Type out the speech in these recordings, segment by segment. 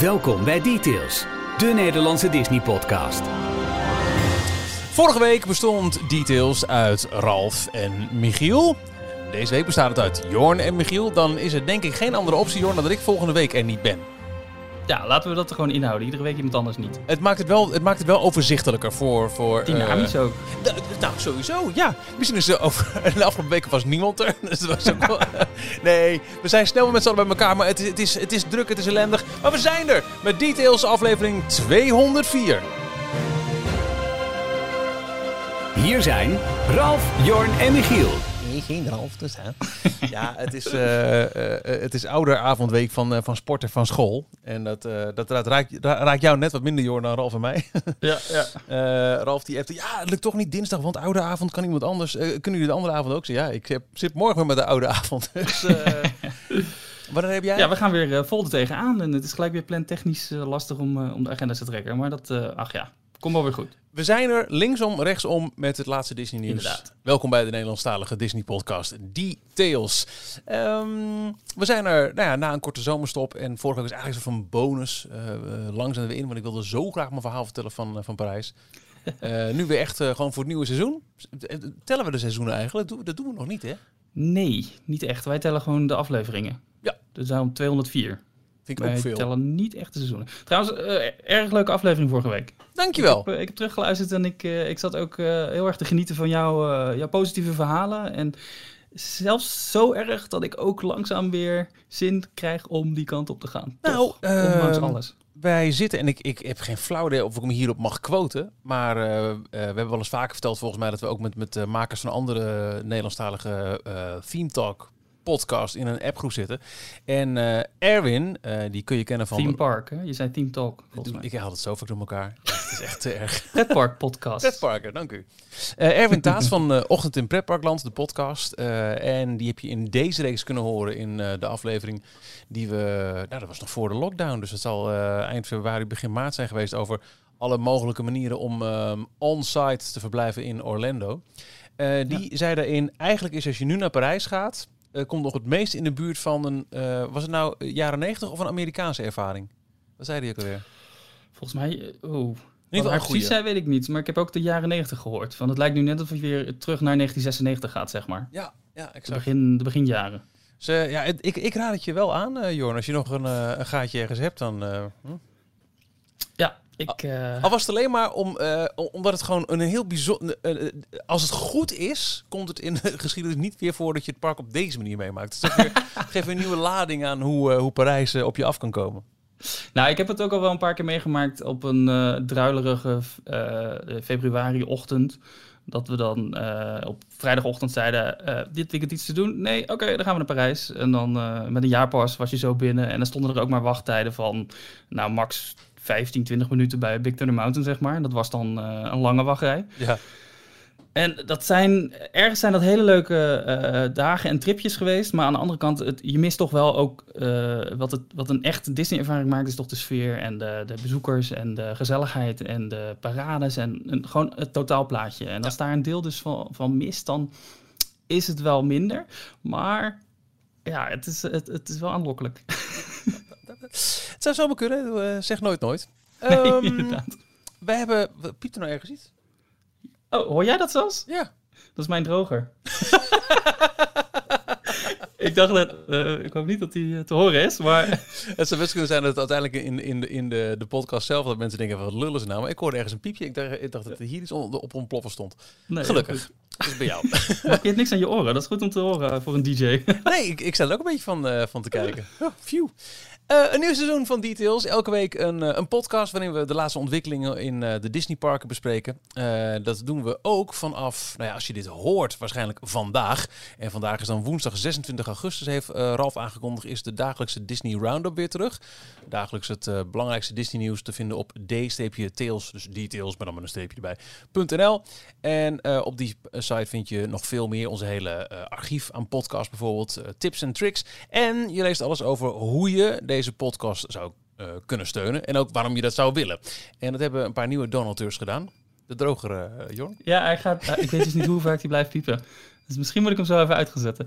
Welkom bij Details, de Nederlandse Disney-podcast. Vorige week bestond Details uit Ralf en Michiel. Deze week bestaat het uit Jorn en Michiel. Dan is er denk ik geen andere optie, Jorn, dat ik volgende week er niet ben. Ja, laten we dat er gewoon inhouden. Iedere week iemand anders niet. Het maakt het wel, het maakt het wel overzichtelijker voor... voor Dynamisch eh, ook. nou, sowieso, ja. Misschien is er over de afgelopen weken was niemand er. Dus dat was ook wel, nee, we zijn snel met z'n allen bij elkaar. Maar het is, het, is, het is druk, het is ellendig. Maar we zijn er met Details aflevering 204. Hier zijn Ralf, Jorn en Michiel. Nee, geen Ralf dus, hè? ja, het is, eh, eh, het is ouderavondweek van, van sport en van school. En dat, dat, dat raakt, ra- raakt jou net wat minder, Jorn, dan Ralf en mij. Ja, ja. Ralf die heeft, ja, het lukt toch niet dinsdag, want oude avond kan iemand anders. Kunnen jullie de andere avond ook? Zeggen, ja, ik heb, zit morgen weer met de oude avond. Dus, wanneer heb jij? ja, we gaan weer eh, vol er tegenaan. En het is gelijk weer plantechnisch eh, lastig om, om de agenda te trekken. Maar dat, ach ja, komt wel weer goed. We zijn er linksom, rechtsom met het laatste Disney nieuws. Inderdaad. Welkom bij de Nederlandstalige Disney podcast Details. Ehm we zijn er nou ja, na een korte zomerstop en vorige week was eigenlijk een soort van bonus. eh eh, lang zijn we in, want ik wilde zo graag mijn verhaal vertellen van, eh, van Parijs. Eh, nu weer echt gewoon voor het nieuwe seizoen. Tellen we de seizoenen eigenlijk? Dat doen, we nog niet, hè? Nee, niet echt. Wij tellen gewoon de afleveringen. Ja. Dus daarom 204. Vind ik Wij ook veel. tellen niet echt de seizoenen. Trouwens, erg leuke aflevering vorige week. Dankjewel. Ik heb, eh, ik heb teruggeluisterd en ik, eh, ik zat ook eh, heel erg te genieten van jouw, eh, jouw positieve verhalen. En zelfs zo erg dat ik ook langzaam weer zin krijg om die kant op te gaan. Nou, Toch, ondanks ehm, alles. Wij zitten, en ik, ik heb geen flauw idee of ik hem hierop mag quoten. Maar we hebben wel eens vaker verteld volgens mij dat we ook met, met makers van andere Nederlandstalige Theme Talk podcast in een appgroep zitten. En eh, Erwin, eh, die kun je kennen van... Theme Park, hè? Je zei Theme Talk. Ik haal het zo vaak door elkaar. Het is echt te erg. Pretpark podcast. Pretparker, dank u. Eh, Erwin Taats van eh, Ochtend in Pretparkland, de podcast. Eh, en die heb je in deze reeks kunnen horen in eh, de aflevering die we... Nou, dat was nog voor de lockdown, dus het zal eh, eind februari, begin maart zijn geweest over alle mogelijke manieren om ehm, on-site te verblijven in Orlando. Eh, die zei daarin, eigenlijk is als je nu naar Parijs gaat, eh, komt nog het meest in de buurt van een, eh, was het nou jaren 90 of een Amerikaanse ervaring? Wat zei die ook alweer? Volgens mij, eh, oeh. Niet Wat hij precies zei, weet ik niet. Maar ik heb ook de jaren 90 gehoord. Van het lijkt nu net of je weer terug naar 1996 gaat, zeg maar. Ja, ja, De, exact. begin, de beginjaren. Dus, eh, ja, ik, ik raad het je wel aan, eh Jorn. Als je nog een, eh, een gaatje ergens hebt, dan... eh, hm. Ja, ik... eh, Al was het alleen maar om, eh, om- omdat het gewoon een heel bijzonder... eh, als het goed is, komt het in de geschiedenis niet weer voor dat je het park op deze manier meemaakt. Dus dat weer, geeft weer een nieuwe lading aan hoe, eh, hoe Parijs op je af kan komen. Nou, ik heb het ook al wel een paar keer meegemaakt op een eh druilerige eh, februari-ochtend. Dat we dan eh, op vrijdagochtend zeiden, eh, dit weekend iets te doen? Nee, oké, dan gaan we naar Parijs. En dan eh, met een jaarpas was je zo binnen. En dan stonden er ook maar wachttijden van, nou, max 15, 20 minuten bij Big Thunder Mountain, zeg maar. Dat was dan eh, een lange wachtrij. Ja. En dat zijn, ergens zijn dat hele leuke eh, dagen en tripjes geweest. Maar aan de andere kant, het, je mist toch wel ook eh, wat, het, wat een echte Disney-ervaring maakt, is toch de sfeer en de, de bezoekers en de gezelligheid en de parades en, en gewoon het totaalplaatje. En als daar een deel dus van, van mist, dan is het wel minder. Maar ja, het is, het, het is wel aanlokkelijk. Het zou zomaar kunnen, eh, zeg nooit nooit. Nee, Ehm, inderdaad. wij hebben... Piept er nou ergens iets? Oh, hoor jij dat zelfs? Ja. Dat is mijn droger. ik dacht dat, eh, ik hoop niet dat die eh, te horen is, maar Het zou best kunnen zijn dat het uiteindelijk in, in, de, in de, de podcast zelf... dat mensen denken, wat lullen ze nou? Maar ik hoorde ergens een piepje. Ik dacht, ik dacht dat er hier iets on- op ontploffen stond. nee, Gelukkig. Dat is bij jou. Maar je hebt niks aan je oren. Dat is goed om te horen voor een DJ. Nee, ik, ik sta er ook een beetje van, eh, van te kijken. Oh, phew. Eh, een nieuw seizoen van Details. Elke week een, eh, een podcast waarin we de laatste ontwikkelingen in eh, de Disney parken bespreken. Dat doen we ook vanaf, nou ja, als je dit hoort, waarschijnlijk vandaag. En vandaag is dan woensdag 26 augustus, heeft Ralf aangekondigd, is de dagelijkse Disney Roundup weer terug. Dagelijks het belangrijkste Disney nieuws te vinden op d-tails, dus details, maar dan met een streepje erbij, .nl. En op die site vind je nog veel meer. Onze hele archief aan podcasts bijvoorbeeld, tips en tricks. En je leest alles over hoe je podcast zou eh, kunnen steunen. En ook waarom je dat zou willen. En dat hebben een paar nieuwe donateurs gedaan. De drogere, eh, Jorn. Ja, hij gaat, eh, ik weet dus niet hoe vaak hij blijft piepen. Dus misschien moet ik hem zo even uitgezetten.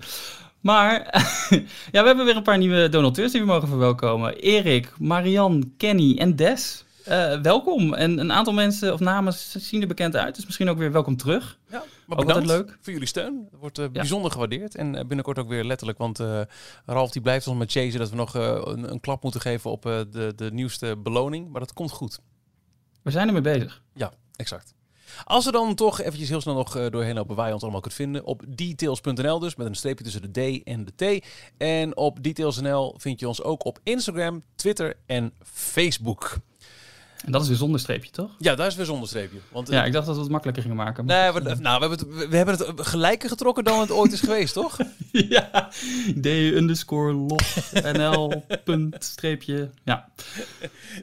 Maar ja, we hebben weer een paar nieuwe donateurs die we mogen verwelkomen. Erik, Marian, Kenny en Des. Uh, welkom. En een aantal mensen of namen zien er bekend uit. Dus misschien ook weer welkom terug. Ja, maar ook bedankt leuk. voor jullie steun. Dat wordt uh, bijzonder gewaardeerd. En uh, binnenkort ook weer letterlijk. Want Ralf die blijft ons met chasen dat we nog een, een, klap moeten geven op de, de nieuwste beloning. Maar dat komt goed. We zijn ermee bezig. Ja, exact. Als we dan toch eventjes heel snel nog doorheen lopen waar je ons allemaal kunt vinden. Op details.nl dus, met een streepje tussen de D en de T. En op details.nl vind je ons ook op Instagram, Twitter en Facebook. En dat is weer zonder streepje, toch? Ja, daar is weer zonder streepje. Want, ja, ik dacht dat we het makkelijker gingen maken. Nee, we, nou, we hebben, het, we hebben het gelijker getrokken dan het ooit is geweest, toch? ja, D underscore los NL punt streepje, ja.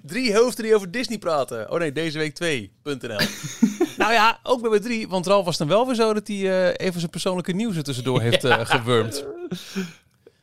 Drie hoofden die over Disney praten. Oh nee, deze week twee, .nl. nou ja, ook bij drie, want Ralf was dan wel weer zo dat hij uh, even zijn persoonlijke nieuws er tussendoor heeft uh, gewurmd.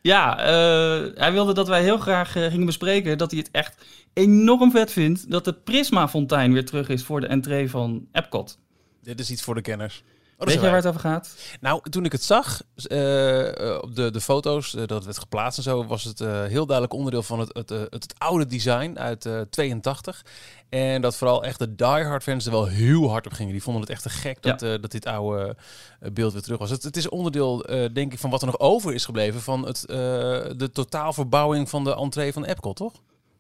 Ja, uh, hij wilde dat wij heel graag gingen bespreken dat hij het echt enorm vet vind dat de Prisma-fontein weer terug is voor de entree van Epcot. Dit is iets voor de kenners. Oh, Weet je waar het over gaat? Nou, toen ik het zag uh, op de, de foto's, uh, dat werd geplaatst en zo, was het uh, heel duidelijk onderdeel van het, het, het, het oude design uit 82. En dat vooral echt de diehard fans er wel heel hard op gingen. Die vonden het echt te gek dat, ja. dat dit oude beeld weer terug was. Het, het is onderdeel, denk ik, van wat er nog over is gebleven van het, de totaalverbouwing van de entree van Epcot, toch?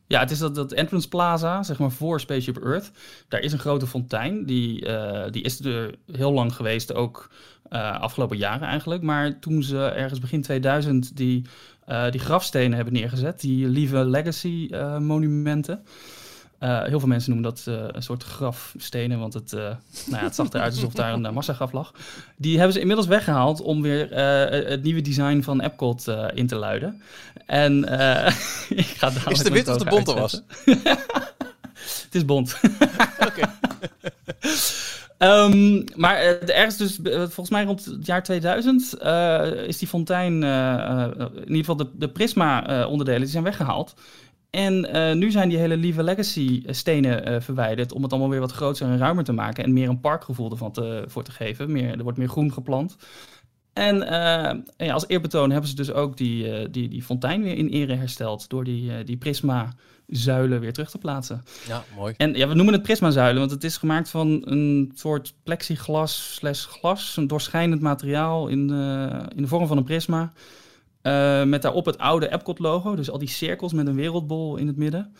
Ja, het is dat, dat Entrance Plaza, zeg maar voor Spaceship Earth. Daar is een grote fontein. Die, uh, die is er heel lang geweest, ook uh, afgelopen jaren eigenlijk. Maar toen ze ergens begin 2000 die, uh, die grafstenen hebben neergezet, die lieve legacy monumenten. Uh, heel veel mensen noemen dat uh, een soort grafstenen, want het, uh, nou ja, het zag eruit alsof daar een massagraf lag. Die hebben ze inmiddels weggehaald om weer het nieuwe design van Epcot in te luiden. En ik ga Is de wit of de bonte was? het is bont. Oké. Um, maar ergens dus, volgens mij rond het jaar 2000, is die fontein, in ieder geval de, de Prisma-onderdelen, die zijn weggehaald. En uh, nu zijn die hele lieve legacy stenen uh, verwijderd om het allemaal weer wat groter en ruimer te maken en meer een parkgevoel ervan te, voor te geven. Meer, er wordt meer groen geplant. En, uh, ja, als eerbetoon hebben ze dus ook die, die, die fontein weer in ere hersteld door die, die prisma zuilen weer terug te plaatsen. Ja, mooi. En ja, we noemen het prisma-zuilen, want het is gemaakt van een soort plexiglas slash glas, een doorschijnend materiaal in in de vorm van een prisma. Uh, met daarop het oude Epcot-logo. Dus al die cirkels met een wereldbol in het midden.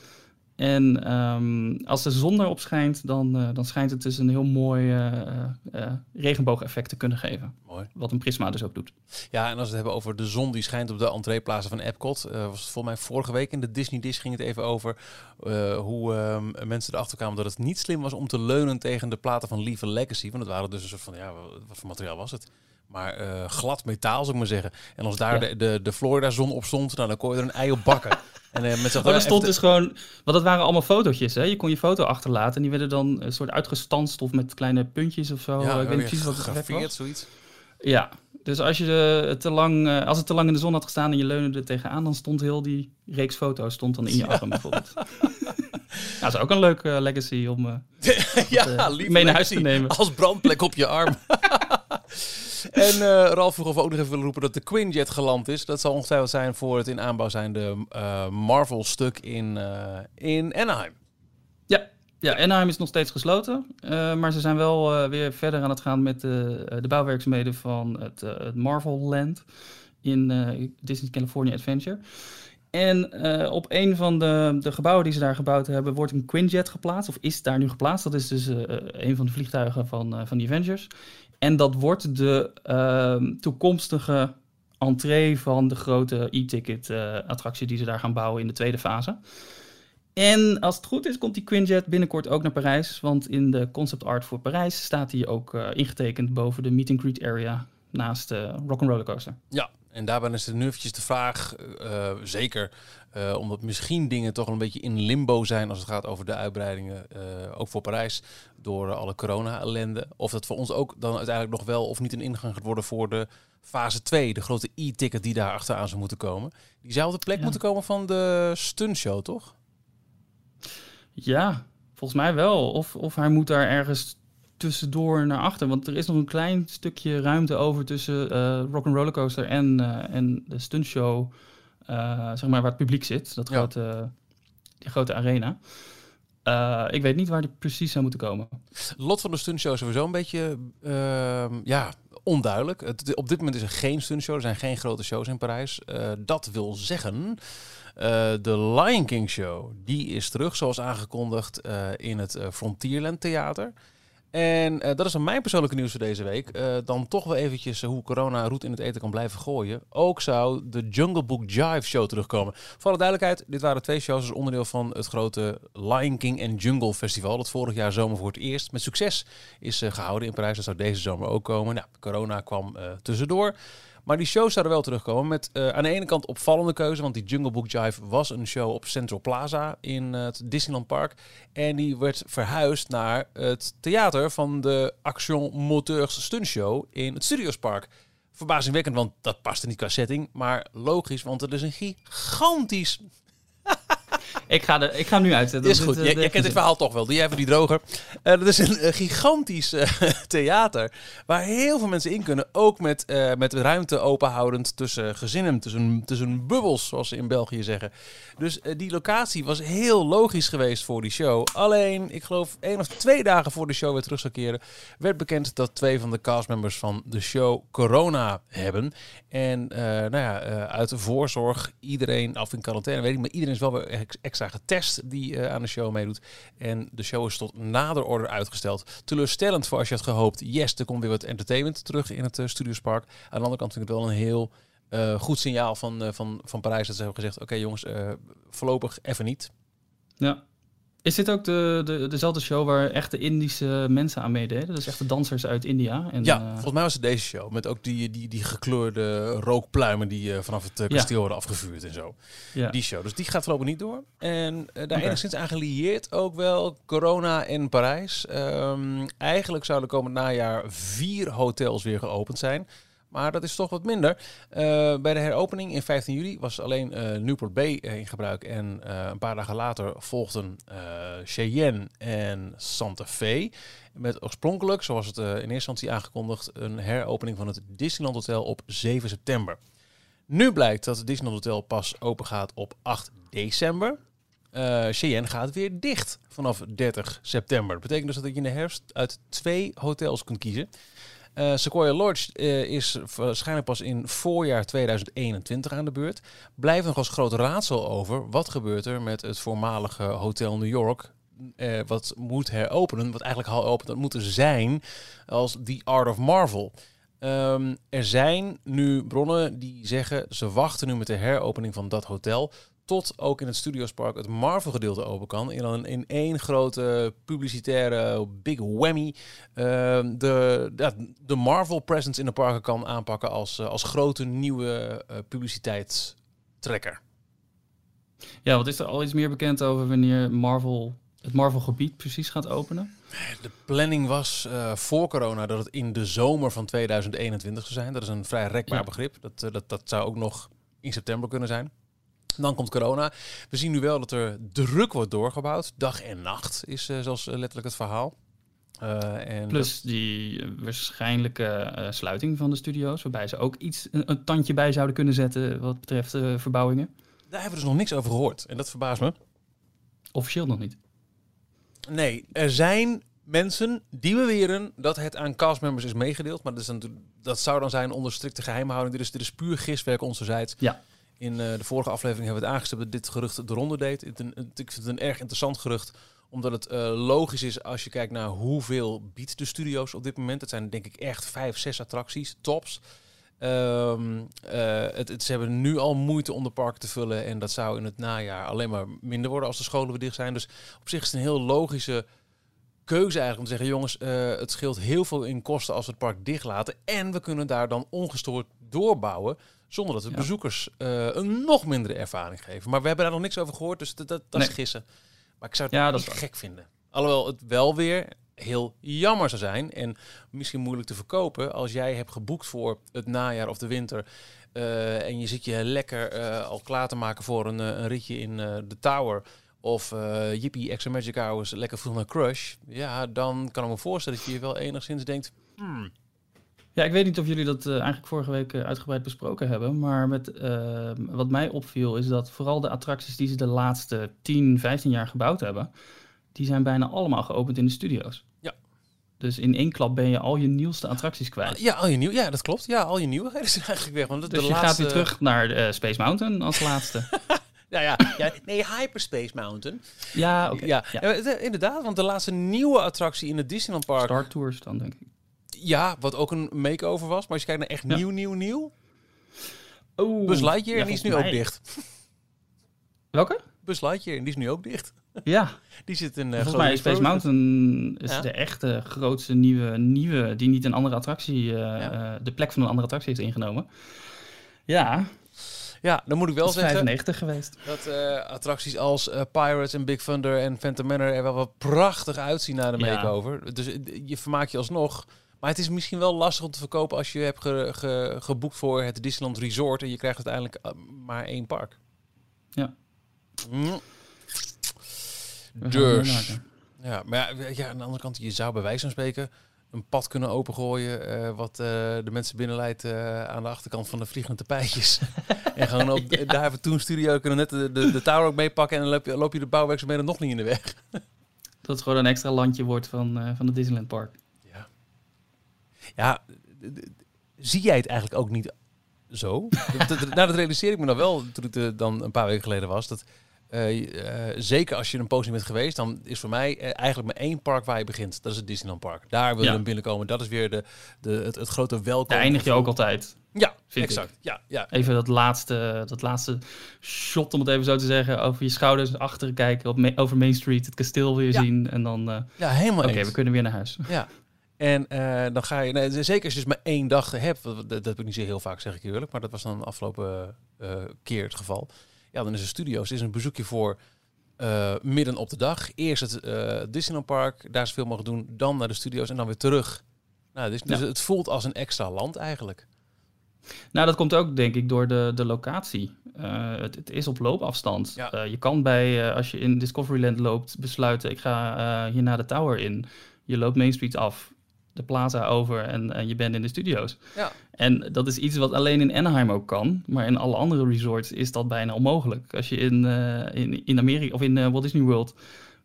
En um, als de zon erop schijnt, dan, uh, dan schijnt het dus een heel mooi uh, regenboogeffect te kunnen geven. Mooi. Wat een prisma dus ook doet. Ja, en als we het hebben over de zon die schijnt op de entreeplaatsen van Epcot. was het volgens mij vorige week in de Disney Dish ging het even over hoe ehm, mensen erachter kwamen dat het niet slim was om te leunen tegen de platen van Lieve Legacy. Want het waren dus een soort van, ja, wat voor materiaal was het? Maar uh, glad metaal, zou ik maar zeggen. En als daar de, de, de Florida-zon op stond, nou, dan kon je er een ei op bakken. en, uh, met oh, er stond dus gewoon... Want dat waren allemaal fotootjes, hè? Je kon je foto achterlaten en die werden dan een soort uitgestanst of met kleine puntjes of zo. Ja, ik weet niet precies wat het was. zoiets. Ja, dus als, je te lang, als het te lang in de zon had gestaan en je leunde er tegenaan, dan stond heel die reeks foto's stond dan in je arm bijvoorbeeld. Ja, dat is ook een leuke legacy om ja, mee naar huis te nemen. Als brandplek op je arm. En uh, Ralf vroeg of we ook nog even willen roepen dat de Quinjet geland is. Dat zal ongetwijfeld zijn voor het in aanbouw zijnde uh, Marvel-stuk in, uh, in Anaheim. Ja, ja, Anaheim is nog steeds gesloten. maar ze zijn wel weer verder aan het gaan met de, de bouwwerkzaamheden van het, het Marvel Land in Disney California Adventure. En op een van de, de gebouwen die ze daar gebouwd hebben, wordt een Quinjet geplaatst. Of is daar nu geplaatst. Dat is dus een van de vliegtuigen van, uh, van de Avengers. En dat wordt de uh, toekomstige entree van de grote e-ticket uh, attractie die ze daar gaan bouwen in de tweede fase. En als het goed is, komt die Quinjet binnenkort ook naar Parijs. Want in de concept art voor Parijs staat hij ook uh, ingetekend boven de meet and greet area naast de Rock'n'Roller Coaster. Ja, en daarbij is er nu eventjes de vraag, uh, zeker uh, omdat misschien dingen toch een beetje in limbo zijn als het gaat over de uitbreidingen, uh, ook voor Parijs, door alle corona-ellende. Of dat voor ons ook dan uiteindelijk nog wel of niet een ingang gaat worden voor de fase 2, de grote e-ticket die daar achteraan zou moeten komen. Die zou op de plek ja. moeten komen van de stuntshow, toch? Ja, volgens mij wel. Of, of hij moet daar ergens tussendoor naar achter. Want er is nog een klein stukje ruimte over tussen uh, Rock and Roller Coaster en, en de stuntshow. zeg maar waar het publiek zit. Dat grote, die grote arena. ik weet niet waar die precies zou moeten komen. Lot van de stuntshow is sowieso een beetje ehm, ja, onduidelijk. Het, op dit moment is er geen stuntshow. Er zijn geen grote shows in Parijs. dat wil zeggen uh, de Lion King Show, die is terug, zoals aangekondigd, uh, in het uh, Frontierland Theater. En dat is dan mijn persoonlijke nieuws voor deze week. dan toch wel eventjes hoe corona roet in het eten kan blijven gooien. Ook zou de Jungle Book Jive Show terugkomen. Voor alle duidelijkheid, dit waren twee shows als onderdeel van het grote Lion King and Jungle Festival. Dat vorig jaar zomer voor het eerst met succes is gehouden in Parijs. Dat zou deze zomer ook komen. Nou, corona kwam tussendoor. Maar die shows zouden wel terugkomen met uh, aan de ene kant opvallende keuze. Want die Jungle Book Jive was een show op Central Plaza in het Disneyland Park. En die werd verhuisd naar het theater van de Action Moteurs Stunt Show in het Studios Park. Verbazingwekkend, want dat paste niet qua setting. Maar logisch, want het is een gigantisch ik, ga de, ik ga hem nu uitzetten. Is goed. Je, kent het verhaal toch wel. Doe jij even die droger. Uh, dat is een gigantisch uh, theater waar heel veel mensen in kunnen. Ook met, met ruimte openhoudend tussen gezinnen, tussen, tussen bubbels, zoals ze in België zeggen. Dus die locatie was heel logisch geweest voor die show. Alleen, ik geloof één of twee dagen voor de show weer terug zou keren, werd bekend dat twee van de castmembers van de show corona hebben. En nou ja, uit voorzorg iedereen, af in quarantaine, weet ik, maar iedereen is wel weer extra getest die uh, aan de show meedoet. En de show is tot nader order uitgesteld. Teleurstellend voor als je had gehoopt, yes, er komt weer wat entertainment terug in het uh, Studiospark. Aan de andere kant vind ik het wel een heel uh, goed signaal van, van, van Parijs dat ze hebben gezegd, oké jongens, voorlopig even niet. Ja, is dit ook de, de, dezelfde show waar echte Indische mensen aan meededen? Dus echte dansers uit India? En, ja, uh... volgens mij was het deze show. Met ook die, die, die gekleurde rookpluimen die uh, vanaf het uh, kasteel worden afgevuurd en zo. Ja. Die show. Dus die gaat voorlopig niet door. En daar okay. enigszins aan gelieerd ook wel corona in Parijs. Um, eigenlijk zouden komend najaar vier hotels weer geopend zijn. Maar dat is toch wat minder. Uh, bij de heropening in 15 juli was alleen uh, Newport Bay in gebruik. En een paar dagen later volgden Cheyenne en Santa Fe. Met oorspronkelijk, zoals het in eerste instantie aangekondigd, een heropening van het Disneyland Hotel op 7 september. Nu blijkt dat het Disneyland Hotel pas open gaat op 8 december. Uh, Cheyenne gaat weer dicht vanaf 30 september. Dat betekent dus dat je in de herfst uit twee hotels kunt kiezen. Uh, Sequoia Lodge uh, is waarschijnlijk pas in voorjaar 2021 aan de beurt. Blijft nog als groot raadsel over wat gebeurt er met het voormalige Hotel New York. Uh, wat moet heropenen, wat eigenlijk al open had moeten zijn als The Art of Marvel. Um, er zijn nu bronnen die zeggen ze wachten nu met de heropening van dat hotel tot ook in het Studiospark het Marvel gedeelte open kan. In, een, in één grote publicitaire big whammy uh, de, de Marvel presence in de parken kan aanpakken als, uh, als grote nieuwe uh, publiciteitstrekker. Ja, wat is er al iets meer bekend over wanneer Marvel het Marvel gebied precies gaat openen? De planning was uh, voor corona dat het in de zomer van 2021 zou zijn. Dat is een vrij rekbaar ja. begrip. Dat, dat, dat zou ook nog in september kunnen zijn. Dan komt corona. We zien nu wel dat er druk wordt doorgebouwd. Dag en nacht is uh, zelfs letterlijk het verhaal. Uh, en Plus die waarschijnlijke uh, sluiting van de studio's, waarbij ze ook iets een, een, tandje bij zouden kunnen zetten wat betreft uh, verbouwingen. Daar hebben we dus nog niks over gehoord en dat verbaast me. Officieel nog niet. Nee, er zijn mensen die beweren dat het aan castmembers is meegedeeld, maar dat, is dat zou dan zijn onder strikte geheimhouding. Dit is, dit is puur giswerk onzerzijds. Ja. In uh, de vorige aflevering hebben we het aangestipt dat dit gerucht eronder deed. Ik vind het een erg interessant gerucht, omdat het uh, logisch is als je kijkt naar hoeveel biedt de studio's op dit moment. Het zijn denk ik echt vijf, zes attracties, tops. Um, uh, het, ze hebben nu al moeite om de parken te vullen en dat zou in het najaar alleen maar minder worden als de scholen weer dicht zijn. Dus op zich is het een heel logische keuze eigenlijk om te zeggen, jongens, het scheelt heel veel in kosten als we het park dicht laten en we kunnen daar dan ongestoord doorbouwen. Zonder dat de bezoekers uh, een nog mindere ervaring geven. Maar we hebben daar nog niks over gehoord, dus dat, dat, dat nee. is gissen. Maar ik zou het ja, niet gek vinden. Alhoewel het wel weer heel jammer zou zijn en misschien moeilijk te verkopen als jij hebt geboekt voor het najaar of de winter uh, en je zit je lekker uh, al klaar te maken voor een, een ritje in de Tower of Yippie Extra Magic Hours lekker vroeg naar Crush, ja, dan kan ik me voorstellen dat je wel enigszins denkt, hmm. Ja, ik weet niet of jullie dat uh, eigenlijk vorige week uh, uitgebreid besproken hebben, maar met, wat mij opviel is dat vooral de attracties die ze de laatste 10, 15 jaar gebouwd hebben, die zijn bijna allemaal geopend in de studio's. Ja. Dus in één klap ben je al je nieuwste attracties kwijt. Ja, al je nieuw, ja dat klopt. Ja, al je nieuwigheden zijn eigenlijk weg. Want dus de je laatste... gaat weer terug naar Space Mountain als laatste. Ja, ja, ja, nee, Hyperspace Mountain. Ja, oké. Ja, ja. inderdaad, want de laatste nieuwe attractie in het Disneyland Park... Star Tours dan, denk ik. Ja, wat ook een makeover was. Maar als je kijkt naar echt nieuw, nieuw, nieuw... Oh, Buzz Lightyear, en die is nu ook dicht. Welke? Buzz Lightyear, en die is nu ook dicht. Ja. Die zit in... Uh, Volgens mij is Space Mountain is de echte grootste nieuwe, nieuwe... die niet een andere attractie... Uh, ja. de plek van een andere attractie heeft ingenomen. Ja, ja, dan moet ik wel zeggen... 95 geweest. Dat uh, attracties als Pirates en Big Thunder en Phantom Manor er wel wat prachtig uitzien na de makeover. Ja. Dus je vermaakt je alsnog. Maar het is misschien wel lastig om te verkopen als je hebt ge, ge, geboekt voor het Disneyland Resort en je krijgt uiteindelijk uh, maar één park. Ja. Mm. Dus. Ja, maar ja, ja, aan de andere kant, je zou bij wijze van spreken een pad kunnen opengooien. Uh, wat uh, de mensen binnenleidt uh, aan de achterkant van de vliegende tapijtjes. en gewoon op ja. daar even toen studio kunnen net de, de, de tower ook meepakken. En dan loop je, loop je de bouwwerkzaamheden nog niet in de weg. dat het gewoon een extra landje wordt van, van het Disneyland Park. Ja. Zie jij het eigenlijk ook niet zo? nou, dat realiseer ik me dan wel toen ik er dan een paar weken geleden was. Dat uh, uh, zeker als je een poos niet bent geweest, dan is voor mij uh, eigenlijk maar één park waar je begint. Dat is het Disneyland Park. Daar wil je ja. binnenkomen. Dat is weer de, de, het, het grote welkom. Daar eindig je ook altijd. Ja, exact. Ja, ja. Even dat laatste, dat laatste shot, om het even zo te zeggen, over je schouders achter kijken, op over Main Street, het kasteel weer ja. zien en dan... ja, helemaal Oké, okay, we kunnen weer naar huis. Ja, en uh, dan ga je, nee, zeker als je dus maar één dag hebt, dat, dat heb ik niet zo heel vaak, zeg ik eerlijk, maar dat was dan de afgelopen uh, keer het geval. Ja, dan is een studio's is een bezoekje voor uh, midden op de dag. Eerst het Disneyland Park, daar zoveel mogen doen, dan naar de studio's en dan weer terug. Nou, dus, dus het voelt als een extra land eigenlijk. Nou, dat komt ook denk ik door de, de locatie. Het, het, is op loopafstand. Ja. je kan bij, als je in Discoveryland loopt, besluiten, ik ga hier naar de tower in. Je loopt Main Street af de plaza over en, en je bent in de studio's. Ja. En dat is iets wat alleen in Anaheim ook kan, maar in alle andere resorts is dat bijna onmogelijk. Als je in, uh, in, in Amerika of in uh, Walt Disney World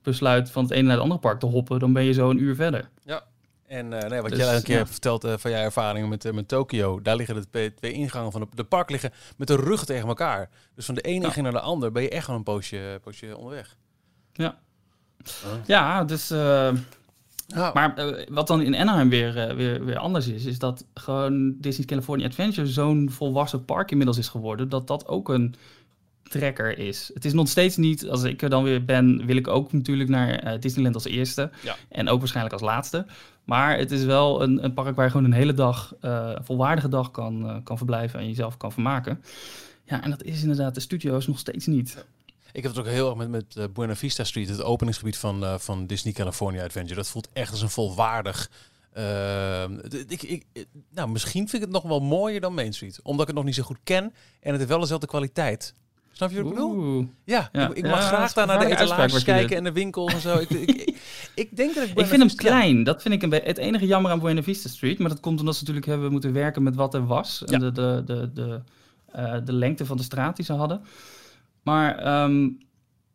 besluit van het ene naar het andere park te hoppen, dan ben je zo een uur verder. Ja. En uh, nee, wat dus, jij een keer ja. verteld van jouw ervaringen met, met Tokio, daar liggen de twee ingangen van de, de park liggen met de rug tegen elkaar. Dus van de ene ingang naar de ander ben je echt gewoon een poosje, poosje onderweg. Ja. Ja, dus ja. Maar uh, wat dan in Anaheim weer, uh, weer, weer anders is, is dat gewoon Disney California Adventure zo'n volwassen park inmiddels is geworden, dat dat ook een trekker is. Het is nog steeds niet, als ik er dan weer ben, wil ik ook natuurlijk naar uh, Disneyland als eerste. Ja. En ook waarschijnlijk als laatste. Maar het is wel een, een park waar je gewoon een hele dag, een volwaardige dag kan, kan verblijven en jezelf kan vermaken. Ja, en dat is inderdaad de studio's nog steeds niet. Ik heb het ook heel erg met, met uh, Buena Vista Street, het openingsgebied van, uh, van Disney California Adventure. Dat voelt echt als een volwaardig. Uh, ik, ik, nou, misschien vind ik het nog wel mooier dan Main Street. Omdat ik het nog niet zo goed ken en het heeft wel dezelfde kwaliteit. Snap je wat ik bedoel? Ja, ja, ik, ik mag ja, graag daar naar de etalages kijken en de winkels en zo. ik, ik, ik, denk dat ik... Ik vind hem klein. Dat vind ik een het enige jammer aan Buena Vista Street. Maar dat komt omdat ze natuurlijk hebben moeten werken met wat er was. En de, de, de, de, uh, de lengte van de straat die ze hadden. Maar um,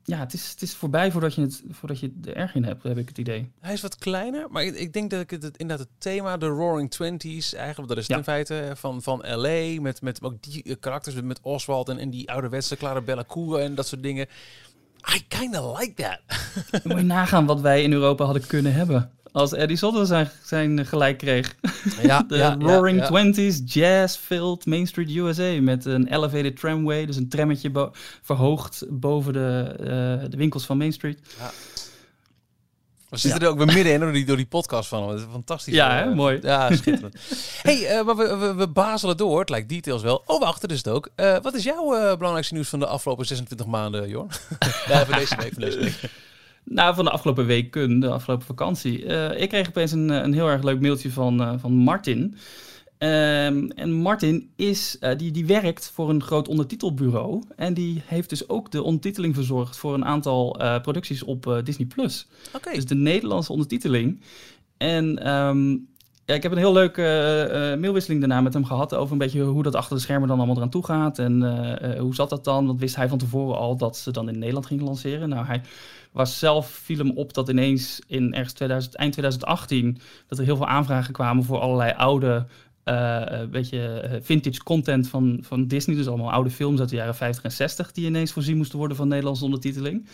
ja, het is, het is voorbij voordat je, het, voordat je er erg in hebt, heb ik het idee. Hij is wat kleiner, maar ik, ik denk dat ik het, inderdaad het thema, de Roaring Twenties, eigenlijk, dat is ja. in feite van, van LA, met, met ook die uh, karakters, met Oswald en, en die ouderwetse Clarabella Koe en dat soort dingen. I kind of like that. Moet je nagaan wat wij in Europa hadden kunnen hebben als Eddie Sodder zijn, zijn gelijk kreeg. Ja, de ja, Roaring ja, Twenties, jazz-filled Main Street USA. Met een elevated tramway, dus een trammetje verhoogd boven de, uh, de winkels van Main Street. Ja. We zitten er ook weer middenin door die, door die podcast van. Dat is fantastisch. Ja, hè? mooi. Ja, schitterend. hey, uh, maar we, we, we, bazelen door. Het lijkt details wel. Oh, wacht, er is het ook. Uh, wat is jouw belangrijkste nieuws van de afgelopen 26 maanden, Jorn? ja, van deze week. Van deze week. Nou, van de afgelopen weken, de afgelopen vakantie. Uh, ik kreeg opeens een, een heel erg leuk mailtje van, uh, van Martin. Ehm, en Martin is, eh, die, die werkt voor een groot ondertitelbureau. En die heeft dus ook de ondertiteling verzorgd voor een aantal eh, producties op eh, Disney Plus. Oké. Dus de Nederlandse ondertiteling. En ehm, ja, ik heb een heel leuke eh, eh, mailwisseling daarna met hem gehad over een beetje hoe dat achter de schermen dan allemaal eraan toe gaat. En eh, eh, hoe zat dat dan? Want wist hij van tevoren al dat ze dan in Nederland gingen lanceren. Nou, hij was zelf, viel hem op dat ineens in ergens 2000, eind 2018, dat er heel veel aanvragen kwamen voor allerlei oude, eh een beetje eh, vintage content van, van Disney. Dus allemaal oude films uit de jaren 50 en 60 die ineens voorzien moesten worden van Nederlandse ondertiteling.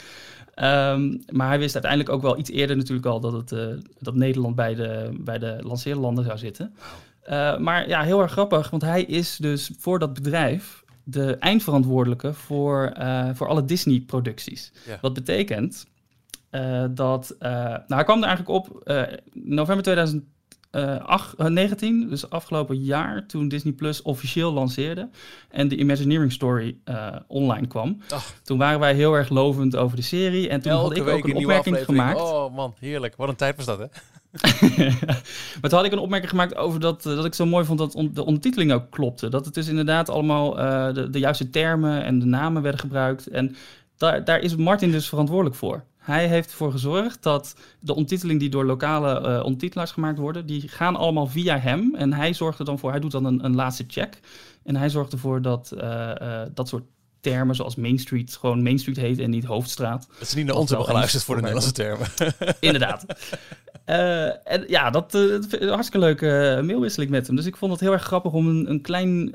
Ehm, maar hij wist uiteindelijk ook wel iets eerder natuurlijk al dat, het, eh, dat Nederland bij de, bij de lanceerlanden zou zitten. Eh, maar ja, heel erg grappig, want hij is dus voor dat bedrijf de eindverantwoordelijke voor, eh, voor alle Disney-producties. Ja. Wat betekent eh, dat... eh, nou, hij kwam er eigenlijk op eh, november 2019, dus afgelopen jaar, toen Disney Plus officieel lanceerde en de Imagineering Story online kwam. Ach. Toen waren wij heel erg lovend over de serie en toen had ik ook een opmerking aflevering. gemaakt. Oh man, heerlijk. Wat een tijd was dat, hè? maar toen had ik een opmerking gemaakt over dat, dat ik zo mooi vond dat on- de ondertiteling ook klopte. Dat het dus inderdaad allemaal de, de juiste termen en de namen werden gebruikt. En daar, daar is Martin dus verantwoordelijk voor. Hij heeft ervoor gezorgd dat de ondertiteling die door lokale eh ondertitelaars gemaakt worden, die gaan allemaal via hem. En hij zorgt er dan voor, hij doet dan een, een laatste check. En hij zorgt ervoor dat eh, eh, dat soort termen zoals Main Street gewoon Main Street heet en niet Hoofdstraat. Dat ze niet naar ons hebben geluisterd voor de Nederlandse termen. Inderdaad. Eh, en ja, dat een hartstikke leuke eh, mailwisseling met hem. Dus ik vond het heel erg grappig om een, een klein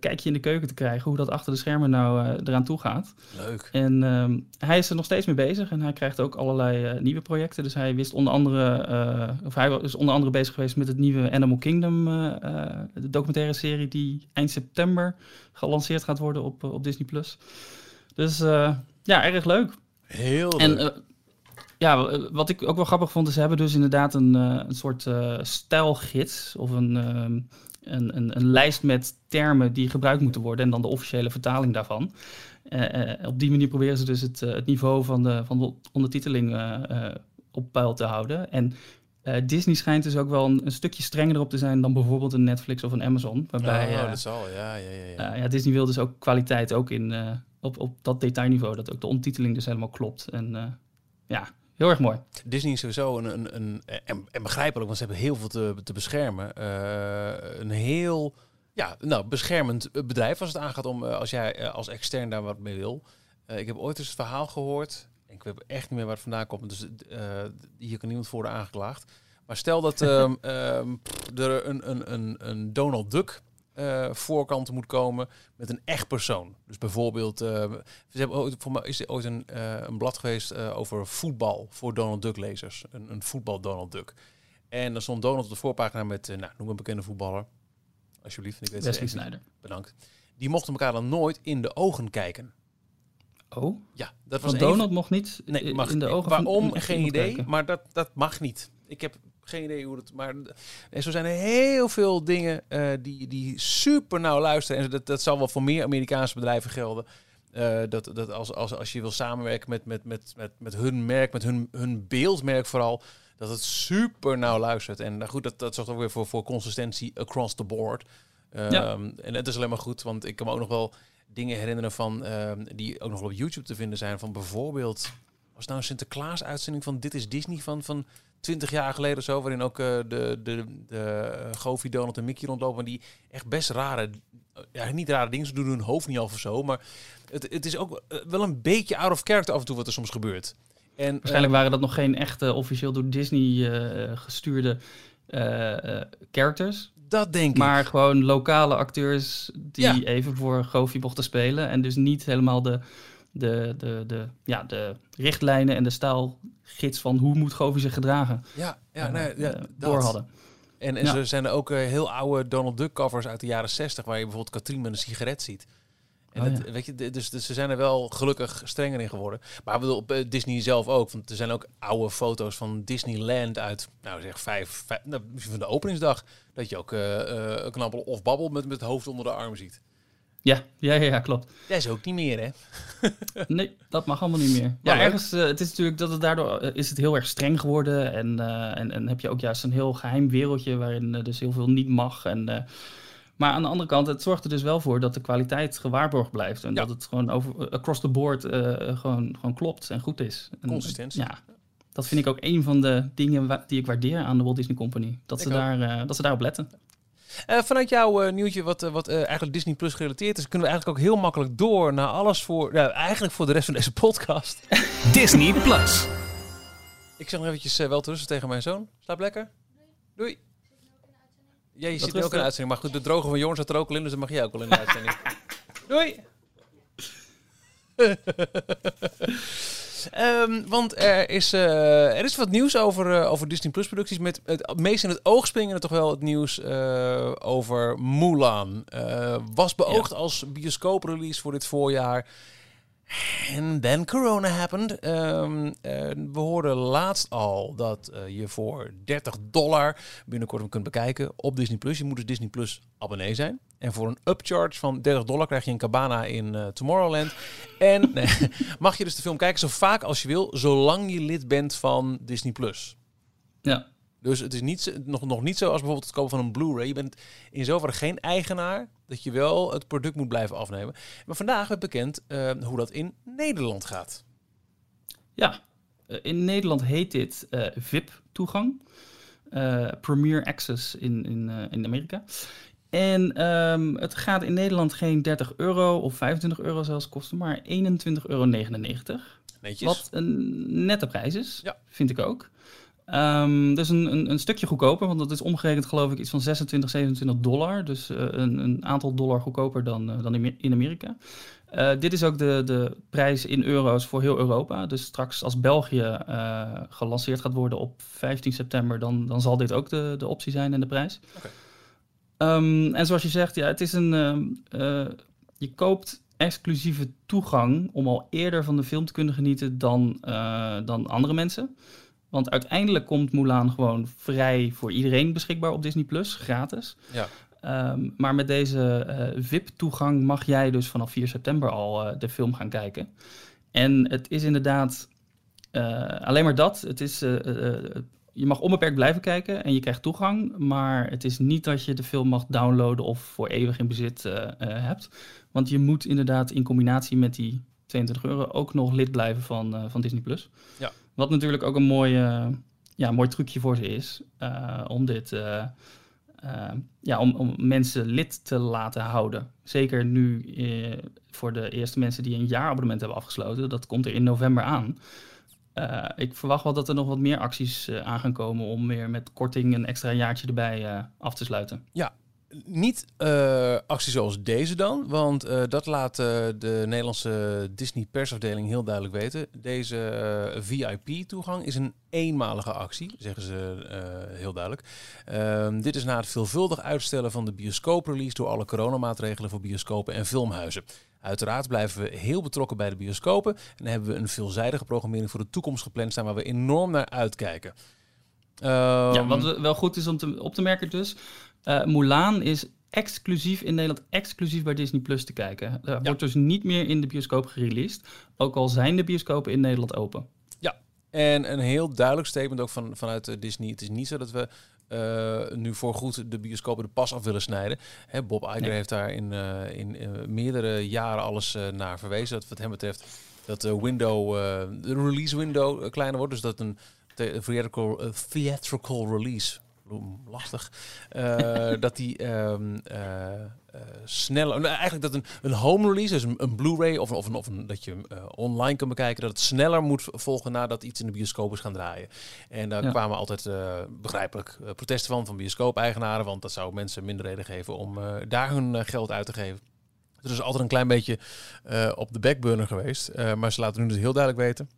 kijkje in de keuken te krijgen. Hoe dat achter de schermen nou eraan toe gaat. Leuk. En ehm, hij is er nog steeds mee bezig. En hij krijgt ook allerlei nieuwe projecten. Dus hij wist onder andere, of hij is onder andere bezig geweest met het nieuwe Animal Kingdom, de documentaire serie die eind september gelanceerd gaat worden op, eh, op Disney Plus. Dus eh, ja, erg leuk. Heel En leuk. eh, ja, wat ik ook wel grappig vond, is ze hebben dus inderdaad een, een soort stijlgids of een, ehm, een, een, een lijst met termen die gebruikt moeten worden en dan de officiële vertaling daarvan. Op die manier proberen ze dus het, het niveau van de, van de ondertiteling op peil te houden. En eh, Disney schijnt dus ook wel een, een stukje strenger erop te zijn dan bijvoorbeeld een Netflix of een Amazon. Waarbij oh, eh, dat zal, ja, ja, ja. ja. eh, ja, Disney wil dus ook kwaliteit ook in, op, op dat detailniveau. Dat ook de ondertiteling dus helemaal klopt. En ja, heel erg mooi. Disney is sowieso een, een, een en, en begrijpelijk, want ze hebben heel veel te, te beschermen. een heel ja, nou, beschermend bedrijf als het aangaat om als jij als extern daar wat mee wil. Ik heb ooit eens het verhaal gehoord. Ik weet echt niet meer waar het vandaan komt. Dus eh, hier kan niemand worden aangeklaagd. Maar stel dat ehm, ehm, pff, er een, een, een, een Donald Duck eh, voorkant moet komen met een echt persoon. Dus bijvoorbeeld, eh, ze hebben ooit, voor mij is er ooit een, een blad geweest over voetbal voor Donald Duck lezers. Een, een voetbal Donald Duck. En dan stond Donald op de voorpagina met, nou, noem een bekende voetballer. Alsjeblieft, ik weet het Wesley. Snyder. Bedankt. Die mochten elkaar dan nooit in de ogen kijken. Oh, Ja, dat was want Donald mocht niet Nee, i- mag in de ogen van Waarom? Geen idee. kijken. Maar dat, dat mag niet. Ik heb geen idee hoe dat. Maar en zo zijn er heel veel dingen eh, die, die super nauw luisteren. En dat, dat zal wel voor meer Amerikaanse bedrijven gelden. Eh, dat, dat als, als, als je wil samenwerken met, met, met, met, met hun merk, met hun, hun beeldmerk vooral, dat het super nauw luistert. En nou goed, dat, dat zorgt ook weer voor, voor consistentie across the board. Ehm, Ja. En het is alleen maar goed, want ik kan me ook nog wel dingen herinneren van ehm, die ook nog op YouTube te vinden zijn. Van bijvoorbeeld, was nou een Sinterklaas uitzending van Dit is Disney van, van 20 jaar geleden of zo, waarin ook eh, de, de, de eh, Goofy, Donald en Mickey rondlopen, die echt best rare, ja niet rare dingen, ze doen hun hoofd niet af of zo, maar het, het is ook eh, wel een beetje out of character af en toe wat er soms gebeurt. En, Waarschijnlijk waren dat nog geen echte officieel door Disney gestuurde eh, characters. Dat denk ik. Maar gewoon lokale acteurs die Ja. even voor Goofy mochten spelen. En dus niet helemaal de, de, de, de, ja, de richtlijnen en de staalgids van hoe moet Goofy zich gedragen Ja, ja, eh, nee, ja eh, door hadden. En, en Ja. er zijn er ook eh, heel oude Donald Duck covers uit de jaren 60, waar je bijvoorbeeld Katrien met een sigaret ziet. En Oh, dat, weet je, dus, dus ze zijn er wel gelukkig strenger in geworden. Maar ik bedoel, op eh, Disney zelf ook. Want er zijn ook oude foto's van Disneyland uit, nou zeg, vijf, vijf nou, misschien van de openingsdag. Dat je ook eh, eh, een knabbel of babbel met, met het hoofd onder de arm ziet. Ja, ja, ja, ja, klopt. Dat is ook niet meer, hè? Nee, dat mag allemaal niet meer. Ja, leuk. ergens, eh, het is natuurlijk dat het daardoor eh, is het heel erg streng geworden. En, eh, en, en heb je ook juist een heel geheim wereldje waarin eh, dus heel veel niet mag. En, eh, maar aan de andere kant, het zorgt er dus wel voor dat de kwaliteit gewaarborgd blijft. En Ja. dat het gewoon over, across the board eh, gewoon, gewoon klopt en goed is. En, Consistentie. Ja, dat vind ik ook een van de dingen die ik waardeer aan de Walt Disney Company. Dat, ze, ook. daar, eh, dat ze daarop letten. Eh, vanuit jouw eh, nieuwtje, wat, eh, wat eh, eigenlijk Disney Plus gerelateerd is, kunnen we eigenlijk ook heel makkelijk door naar alles voor, nou, eigenlijk voor de rest van deze podcast. Disney Plus. Ik zeg nog eventjes uh, wel te rusten tegen mijn zoon. Slaap lekker. Doei. Ja, je zit nu ook in de uitzending. Maar goed, de droge van Jorn zat er ook al in, dus dan mag jij ook al in de uitzending. Doei. Ehm, want er is, eh, er is wat nieuws over, eh, over Disney Plus producties. Met het meest in het oog springende toch wel het nieuws eh, over Mulan. Was beoogd als bioscooprelease voor dit voorjaar. En then corona happened. Ehm, eh, we hoorden laatst al dat eh, je voor 30 dollar binnenkort hem kunt bekijken op Disney Plus. Je moet dus Disney Plus abonnee zijn. En voor een upcharge van 30 dollar krijg je een cabana in eh, Tomorrowland. En mag je dus de film kijken zo vaak als je wil, zolang je lid bent van Disney Plus. Ja, Dus het is niet, nog, nog niet zo als bijvoorbeeld het kopen van een Blu-ray. Je bent in zoverre geen eigenaar dat je wel het product moet blijven afnemen. Maar vandaag werd bekend eh, hoe dat in Nederland gaat. Ja, eh, in Nederland heet dit eh, VIP-toegang. Eh, Premier Access in, in, in Amerika. En ehm, het gaat in Nederland geen 30 euro of 25 euro zelfs kosten, maar 21,99 euro. Netjes. Wat een nette prijs is, Ja. vind ik ook. Ehm, dus een, een, een stukje goedkoper, want dat is omgerekend geloof ik iets van 26, 27 dollar. Dus eh, een, een aantal dollar goedkoper dan, eh, dan in, Amerika. Eh, dit is ook de, de prijs in euro's voor heel Europa. Dus straks als België gelanceerd gaat worden op 15 september, dan, dan zal dit ook de, de optie zijn en de prijs. Ehm, en zoals je zegt, ja, het is een. ehm, eh, je koopt exclusieve toegang om al eerder van de film te kunnen genieten dan, dan andere mensen. Want uiteindelijk komt Mulan gewoon vrij voor iedereen beschikbaar op Disney Plus, gratis. Ja. Ehm, maar met deze eh, VIP-toegang mag jij dus vanaf 4 september al eh, de film gaan kijken. En het is inderdaad eh, alleen maar dat. Het is, je mag onbeperkt blijven kijken en je krijgt toegang. Maar het is niet dat je de film mag downloaden of voor eeuwig in bezit hebt. Want je moet inderdaad in combinatie met die 22 euro ook nog lid blijven van, van Disney Plus. Ja. Wat natuurlijk ook een mooi, eh, ja, mooi trucje voor ze is. eh, om dit. eh, ja, om, om mensen lid te laten houden. Zeker nu voor de eerste mensen die een jaarabonnement hebben afgesloten. Dat komt er in november aan. Ik verwacht wel dat er nog wat meer acties aan gaan komen om weer met korting een extra jaartje erbij af te sluiten. Niet eh, acties zoals deze dan, want eh, dat laat eh, de Nederlandse Disney persafdeling heel duidelijk weten. Deze VIP-toegang is een eenmalige actie, zeggen ze heel duidelijk. Ehm, dit is na het veelvuldig uitstellen van de bioscooprelease door alle coronamaatregelen voor bioscopen en filmhuizen. Uiteraard blijven we heel betrokken bij de bioscopen en hebben we een veelzijdige programmering voor de toekomst gepland staan waar we enorm naar uitkijken. ja, Ehm, wat wel goed is om te, op te merken dus. Eh Mulan is exclusief in Nederland, exclusief bij Disney Plus te kijken. Er wordt dus niet meer in de bioscoop gereleased. Ook al zijn de bioscopen in Nederland open. En een heel duidelijk statement ook van, vanuit eh, Disney. Het is niet zo dat we eh, nu voorgoed de bioscopen de pas af willen snijden. Hè, Bob Iger Nee. heeft daar in, in meerdere jaren alles naar verwezen. Dat wat hem betreft dat de window, de release window kleiner wordt. Dus dat een the- theatrical, theatrical release, lastig, eh, dat die ehm, eh, eh, sneller, nou, eigenlijk dat een, een home release, dus een, een Blu-ray of, of, een, of een, dat je online kan bekijken, dat het sneller moet volgen nadat iets in de bioscoop is gaan draaien. En daar Ja. kwamen altijd begrijpelijk protesten van, van bioscoop-eigenaren, want dat zou mensen minder reden geven om daar hun geld uit te geven. Dus is altijd een klein beetje op de backburner geweest. Maar ze laten nu dus heel duidelijk weten.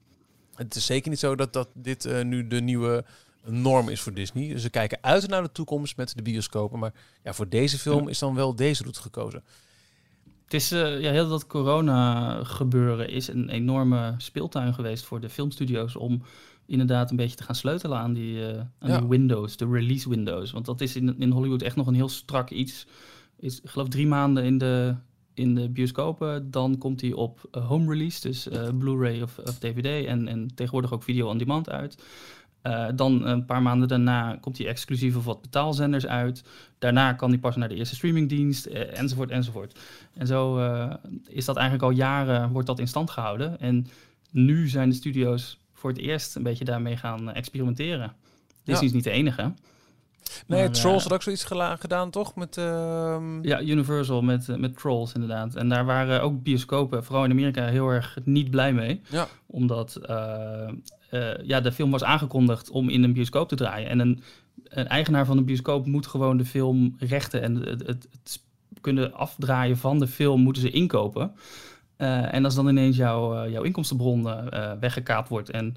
Het is zeker niet zo dat, dat dit nu de nieuwe norm is voor Disney. Ze kijken uit naar de toekomst met de bioscopen. Maar ja, voor deze film is dan wel deze route gekozen. Het is eh, ja, heel dat corona gebeuren is een enorme speeltuin geweest voor de filmstudio's om inderdaad een beetje te gaan sleutelen aan die, eh, aan Ja. die windows, de release windows. Want dat is in, in Hollywood echt nog een heel strak iets. Is, ik geloof drie maanden in de in de bioscopen, dan komt hij op eh, home release, dus Blu-ray of, of DVD en, en tegenwoordig ook video on demand uit. Uh, dan een paar maanden daarna komt hij exclusief op wat betaalzenders uit. Daarna kan hij pas naar de eerste streamingdienst, uh, enzovoort, enzovoort. En zo uh, is dat eigenlijk al jaren, wordt dat in stand gehouden. En nu zijn de studio's voor het eerst een beetje daarmee gaan experimenteren. Disney ja. is niet de enige. Nee, maar, Trolls had ook zoiets gedaan, toch? Met, uh... Ja, Universal met, met Trolls inderdaad. En daar waren ook bioscopen, vooral in Amerika, heel erg niet blij mee. Ja. Omdat uh, uh, ja, de film was aangekondigd om in een bioscoop te draaien. En een, een eigenaar van een bioscoop moet gewoon de film rechten en het, het, het kunnen afdraaien van de film moeten ze inkopen. Uh, en als dan ineens jouw, jouw inkomstenbron weggekaapt wordt en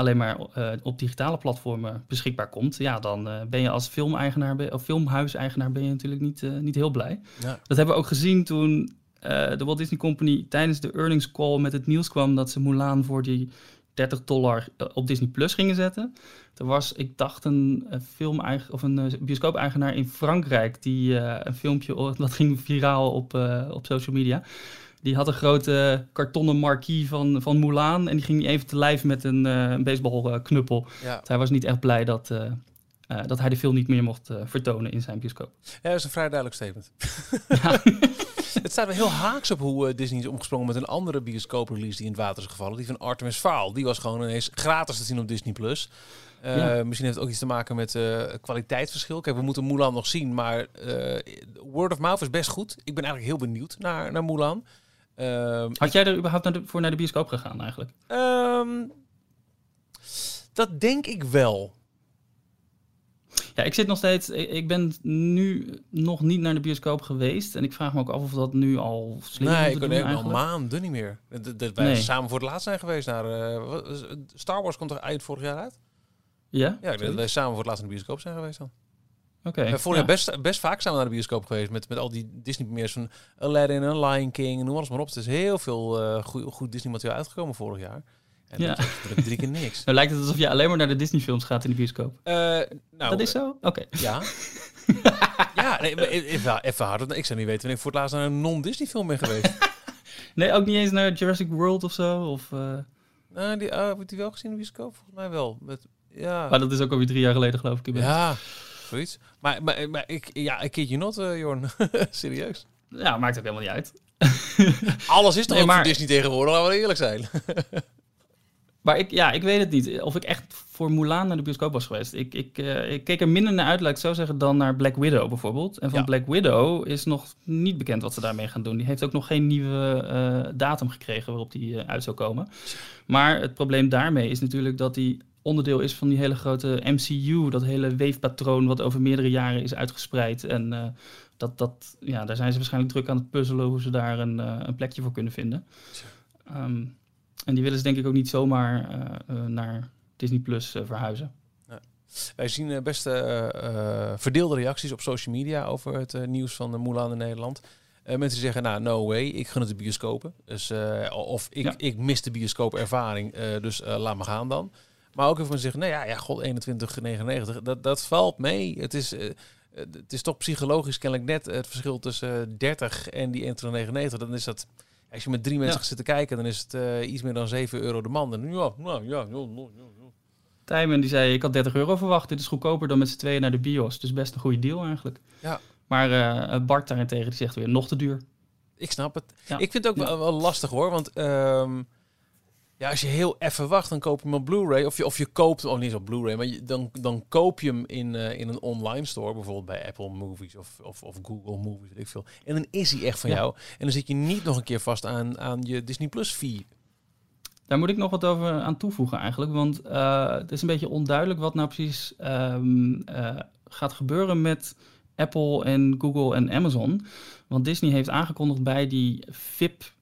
alleen maar uh, op digitale platformen beschikbaar komt, ja, dan uh, ben je als filmeigenaar of filmhuiseigenaar ben je natuurlijk niet, uh, niet heel blij. Ja. Dat hebben we ook gezien toen de Walt Disney Company tijdens de earnings call met het nieuws kwam dat ze Mulan voor die 30 dollar op Disney Plus gingen zetten. Er was, ik dacht, een, een film of een bioscoop-eigenaar in Frankrijk die een filmpje dat ging viraal op, op social media. Die had een grote kartonnen marquis van, van Mulan. En die ging even te lijf met een, uh, een baseballknuppel. Ja. Dus hij was niet echt blij dat, uh, uh, dat hij de film niet meer mocht vertonen in zijn bioscoop. Ja, dat is een vrij duidelijk statement. Ja. het staat wel heel haaks op hoe Disney is omgesprongen met een andere bioscoop-release die in het water is gevallen. Die van Artemis Fowl. Die was gewoon ineens gratis te zien op Disney+. Plus. Ja. Misschien heeft het ook iets te maken met kwaliteitsverschil. Kijk, we moeten Mulan nog zien, maar word of mouth is best goed. Ik ben eigenlijk heel benieuwd naar, naar Mulan. Uh, Had jij er überhaupt naar de, voor naar de bioscoop gegaan eigenlijk? Um, dat denk ik wel. Ja, ik zit nog steeds. Ik ben nu nog niet naar de bioscoop geweest. En ik vraag me ook af of dat nu al slim is. Nee, ik ben al maanden niet meer. Dat, wij nee. samen voor het laatst zijn geweest naar. Uh, Star Wars komt er eind vorig jaar uit? Ja? Ja, ik denk dat wij samen voor het laatst naar de bioscoop zijn geweest dan. Oké. Okay, vorig jaar ja. best, best vaak zijn we naar de bioscoop geweest met, met al die Disney-premiers van Aladdin en Lion King en noem alles maar op. Het is heel veel uh, goed, goed Disney-materiaal uitgekomen vorig jaar. En ja. dat is drie keer niks. nou lijkt het alsof je alleen maar naar de Disney-films gaat in de bioscoop. Uh, nou, dat is zo? Oké. Okay. Ja. ja, nee, even, even harder. Ik zou niet weten wanneer ik voor het laatst naar een non-Disney-film ben geweest. nee, ook niet eens naar Jurassic World of zo? Of, uh... uh, die, heb je die wel gezien in de bioscoop? Volgens mij wel. Met, ja. Maar dat is ook alweer drie jaar geleden, geloof ik. Ja, zoiets. Maar, maar, maar ik, ja, ik kid je not, uh, Jorn. Serieus. Ja, maakt ook helemaal niet uit. Alles is toch nee, ook maar... Disney tegenwoordig, laten we eerlijk zijn. maar ik, ja, ik weet het niet. Of ik echt voor Mulan naar de bioscoop was geweest. Ik, ik, uh, ik keek er minder naar uit, laat ik zo zeggen, dan naar Black Widow bijvoorbeeld. En van ja. Black Widow is nog niet bekend wat ze daarmee gaan doen. Die heeft ook nog geen nieuwe uh, datum gekregen waarop die uh, uit zou komen. Maar het probleem daarmee is natuurlijk dat die onderdeel is van die hele grote MCU, dat hele weefpatroon wat over meerdere jaren is uitgespreid. En uh, dat, dat, ja, daar zijn ze waarschijnlijk druk aan het puzzelen hoe ze daar een, uh, een plekje voor kunnen vinden. Um, en die willen ze denk ik ook niet zomaar uh, naar Disney Plus verhuizen. Ja. Wij zien best verdeelde reacties op social media over het nieuws van de Mulan in Nederland. mensen die zeggen, nou, no way, ik gun het de bioscopen. Dus, of ik, ja. ik mis de bioscoopervaring, dus laat me gaan dan. Maar ook even zeggen, nou ja, ja god, 21,99, dat, dat valt mee. Het is, uh, het is toch psychologisch kennelijk net het verschil tussen 30 en die 21,99. Dan is dat, als je met drie mensen ja. zit te kijken, dan is het uh, iets meer dan 7 euro de man. Dan, ja, nou, ja, ja, ja, ja. Tijmen die zei, ik had 30 euro verwacht. Dit is goedkoper dan met z'n tweeën naar de bios. Dus best een goede deal eigenlijk. Ja. Maar uh, Bart daarentegen, die zegt weer, nog te duur. Ik snap het. Ja. Ik vind het ook wel, wel lastig hoor, want... Um, ja, als je heel even wacht, dan koop je hem op Blu-ray. Of je, of je koopt, of niet op Blu-ray, maar je, dan, dan koop je hem in, uh, in een online store. Bijvoorbeeld bij Apple Movies of, of, of Google Movies, weet ik veel. En dan is hij echt van ja. jou. En dan zit je niet nog een keer vast aan, aan je Disney Plus feed. Daar moet ik nog wat over aan toevoegen eigenlijk. Want uh, het is een beetje onduidelijk wat nou precies um, uh, gaat gebeuren met Apple en Google en Amazon. Want Disney heeft aangekondigd bij die VIP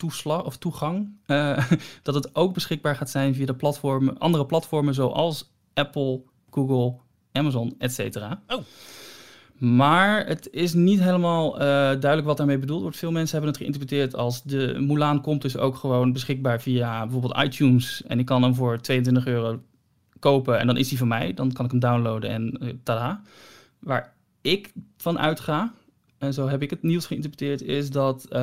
toeslag of toegang. Uh, dat het ook beschikbaar gaat zijn via de platformen, andere platformen zoals Apple, Google, Amazon, etc. Oh. Maar het is niet helemaal uh, duidelijk wat daarmee bedoeld wordt. Veel mensen hebben het geïnterpreteerd als de Mulan komt dus ook gewoon beschikbaar via bijvoorbeeld iTunes. En ik kan hem voor 22 euro kopen en dan is hij van mij. Dan kan ik hem downloaden en uh, tada. Waar ik van uitga, en zo heb ik het nieuws geïnterpreteerd, is dat uh,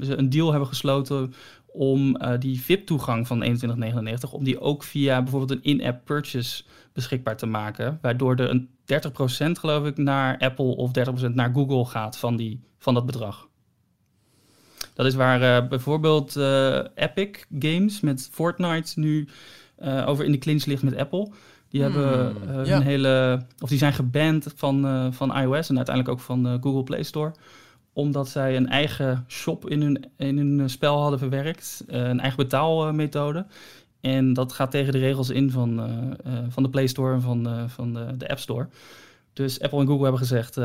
ze een deal hebben gesloten om uh, die VIP-toegang van 21,99, om die ook via bijvoorbeeld een in-app purchase beschikbaar te maken. Waardoor er een 30% geloof ik naar Apple of 30% naar Google gaat van, die, van dat bedrag. Dat is waar uh, bijvoorbeeld Epic Games met Fortnite nu over in de clinch ligt met Apple. Die hebben uh, ja. een hele. Of die zijn geband van, uh, van iOS en uiteindelijk ook van uh, Google Play Store. Omdat zij een eigen shop in hun, in hun spel hadden verwerkt. een eigen betaalmethode. En dat gaat tegen de regels in van, van de Play Store en van, van de, de App Store. Dus Apple en Google hebben gezegd: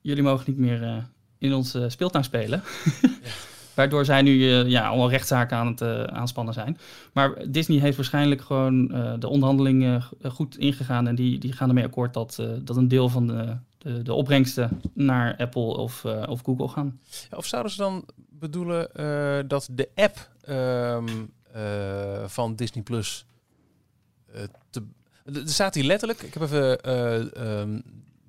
jullie mogen niet meer in onze speeltuin spelen. ja. Waardoor zij nu uh, ja, allemaal rechtszaken aan het uh, aanspannen zijn. Maar Disney heeft waarschijnlijk gewoon uh, de onderhandelingen goed ingegaan. En die, die gaan ermee akkoord dat, dat een deel van de, de, de opbrengsten naar Apple of, of Google gaan. Ja, of zouden ze dan bedoelen dat de app um, van Disney Plus. te, er staat hier letterlijk, ik heb even um,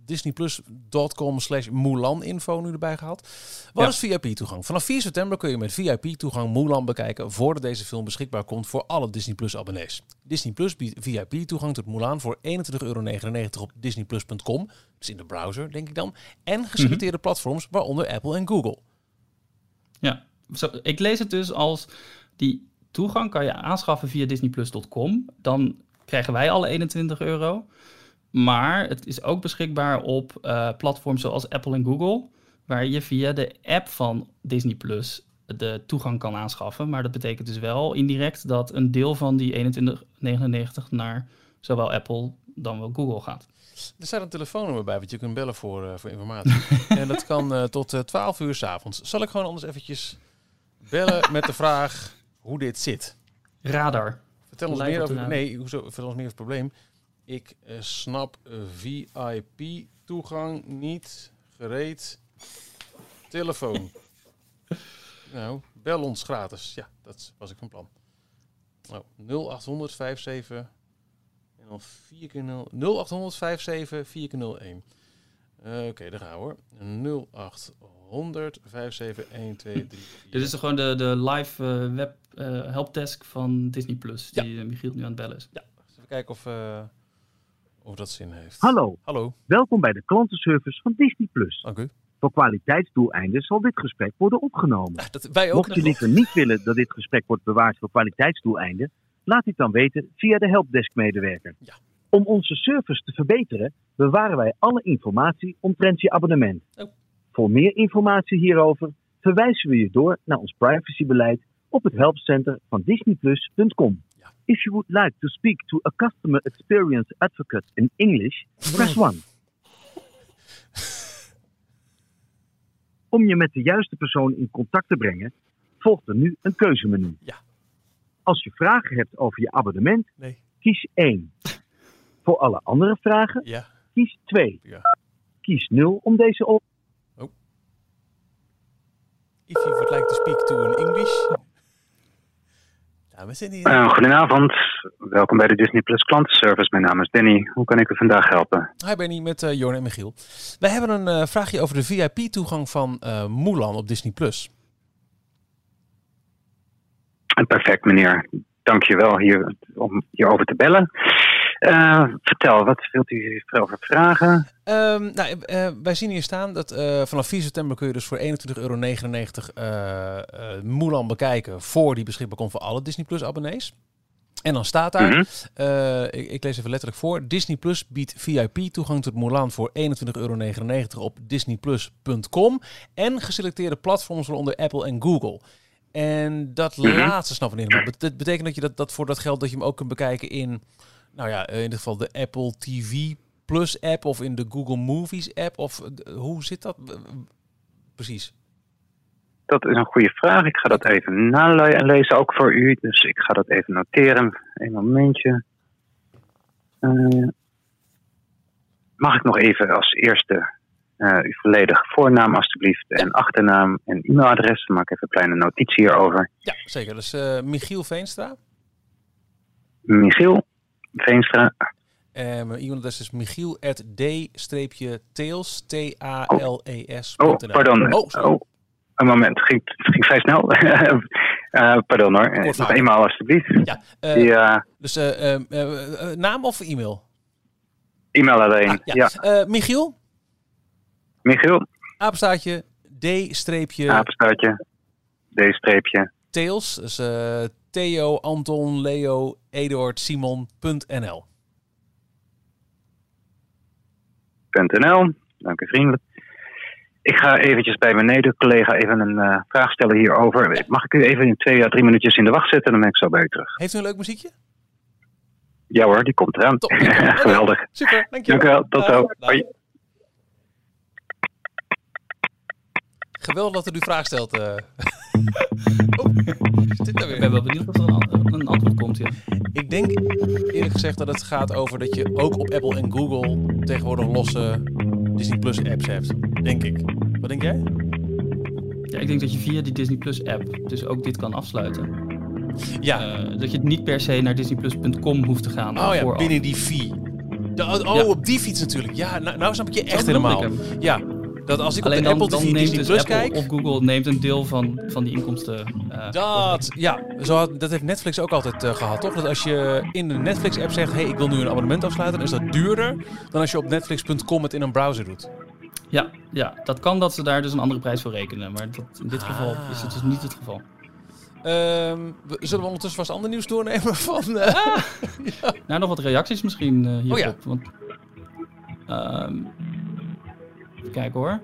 disneyplus.com slash Mulan info nu erbij gehaald. Wat is VIP-toegang? Vanaf 4 september kun je met VIP-toegang Mulan bekijken voordat deze film beschikbaar komt voor alle Disney Plus abonnees. Disney Plus biedt VIP-toegang tot Mulan voor 21,99 euro op disneyplus.com, dus in de browser denk ik dan, en geselecteerde mm platforms waaronder Apple en Google. Ja, zo, ik lees het dus als die toegang kan je aanschaffen via disneyplus.com, dan krijgen wij alle 21 euro. Maar het is ook beschikbaar op uh, platforms zoals Apple en Google, waar je via de app van Disney Plus de toegang kan aanschaffen. Maar dat betekent dus wel indirect dat een deel van die 21,99 naar zowel Apple dan wel Google gaat. Er staat een telefoonnummer bij wat je kunt bellen voor, uh, voor informatie. en dat kan uh, tot uh, 12 uur s avonds. Zal ik gewoon anders eventjes bellen met de vraag hoe dit zit? Radar. Vertel ons meer over. Nee, hoezo, vertel ons meer over het probleem. Ik uh, snap VIP-toegang niet. Gereed. Telefoon. nou, bel ons gratis. Ja, dat was ik van plan. Nou, 0800 57 en dan 4 keer 0. 0800 57 4 keer 01. Uh, Oké, okay, daar gaan we hoor. 0800 57 1 2 3 4. Dit is gewoon de, de live uh, web uh, helpdesk van Disney Plus, die ja. Michiel nu aan het bellen is. Ja, even kijken of of dat zin heeft. Hallo. Hallo. Welkom bij de klantenservice van Disney Plus. Dank u. Voor kwaliteitsdoeleinden zal dit gesprek worden opgenomen. Dat, wij ook Mocht u liever niet willen dat dit gesprek wordt bewaard voor kwaliteitsdoeleinden, laat dit dan weten via de helpdesk-medewerker. Ja. Om onze service te verbeteren, bewaren wij alle informatie omtrent je abonnement. Oh. Voor meer informatie hierover verwijzen we je door naar ons privacybeleid op het helpcenter van disneyplus.com. If you would like to speak to a customer experience advocate in English, press 1. Om je met de juiste persoon in contact te brengen, volgt er nu een keuzemenu. Ja. Als je vragen hebt over je abonnement, nee. kies 1. Voor alle andere vragen, ja. kies 2. Ja. Kies 0 om deze op. Oh. If you would like to speak to an English, heren. Uh, goedenavond, welkom bij de Disney Plus klantenservice. Mijn naam is Danny. Hoe kan ik u vandaag helpen? Hi Benny, met uh, Jorn en Michiel. Wij hebben een uh, vraagje over de VIP-toegang van uh, Mulan op Disney Plus. Perfect meneer, dank je wel hier, om hierover te bellen. Uh, vertel, wat wilt u erover vragen? Um, nou, uh, wij zien hier staan dat uh, vanaf 4 september kun je dus voor 21,99 euro Mulan bekijken voor die beschikbaar komt voor alle Disney Plus abonnees. En dan staat daar, mm -hmm. ik, ik, lees even letterlijk voor, Disney Plus biedt VIP toegang tot Mulan voor 21,99 euro op disneyplus.com en geselecteerde platforms waaronder Apple en Google. En dat mm -hmm. laatste snappen we niet helemaal. Dat betekent dat je dat, dat voor dat geld dat je hem ook kunt bekijken in nou ja, in ieder geval de Apple TV Plus app of in de Google Movies app? Of hoe zit dat precies? Dat is een goede vraag. Ik ga dat even nalezen, ook voor u. Dus ik ga dat even noteren. Een momentje. Uh, mag ik nog even als eerste uh, uw volledige voornaam alstublieft en achternaam en e-mailadres? Dan maak ik even een kleine notitie hierover. Ja, zeker. Dus uh, Michiel Veenstra. Michiel Veenstra. En mijn e-mailadres is michiel.d-tails, T-A-L-E-S. Oh, pardon. Oh, sorry. Oh, een moment. Ging, het ging vrij snel. Eh, pardon hoor. Nog eenmaal alstublieft. Ja, eh, eh, dus eh, eh, eh, eh, naam of e-mail? e-mail alleen. Ah, ja. ja. Eh, Michiel, Michiel, apenstaartje, d-tails, apenstaartje, D-streepje, dus eh, Theo, Anton, Leo, Eduard, Simon.nl. .nl. Dank u vriendelijk. Ik ga eventjes bij mijn neder-collega even een eh, vraag stellen hierover. Mag ik u even in twee à drie minuutjes in de wacht zetten? Dan ben ik zo bij u terug. Heeft u een leuk muziekje? Ja hoor, die komt eraan. Top. Geweldig. Super, dankjewel. Dank u wel. Tot zo. Hoi. Geweldig dat u die vraag stelt. eh. oh, is dit nou Ik weer? ben wel benieuwd of er een, een antwoord komt. Ja. Ik denk eerlijk gezegd dat het gaat over dat je ook op Apple en Google tegenwoordig losse Disney Plus apps hebt. Denk ik. Wat denk jij? Ja, ik denk dat je via die Disney Plus app dus ook dit kan afsluiten. Ja. Eh, dat je het niet per se naar disneyplus.com hoeft te gaan. oh ja, vooraf. binnen die fee. De- oh, Ja. op die fiets natuurlijk. Ja, nou, nou snap ik je echt helemaal. Ja, dat als ik Alleen op de dan, Apple dan TV Disney dus Plus Apple kijk... of Google neemt een deel van, van die inkomsten. eh, Dat, ja, zo had, dat heeft Netflix ook altijd eh, gehad, toch? Dat als je in de Netflix-app zegt, hey, ik wil nu een abonnement afsluiten, dan is dat duurder dan als je op netflix.com het in een browser doet. Ja, ja, dat kan dat ze daar dus een andere prijs voor rekenen. Maar dat, in dit geval Ah. is het dus niet het geval. Ehm, we, zullen we ondertussen vast ander nieuws doornemen van... eh, Nou, nog wat reacties misschien hierop. Oh ja. Want, ehm, even kijken hoor.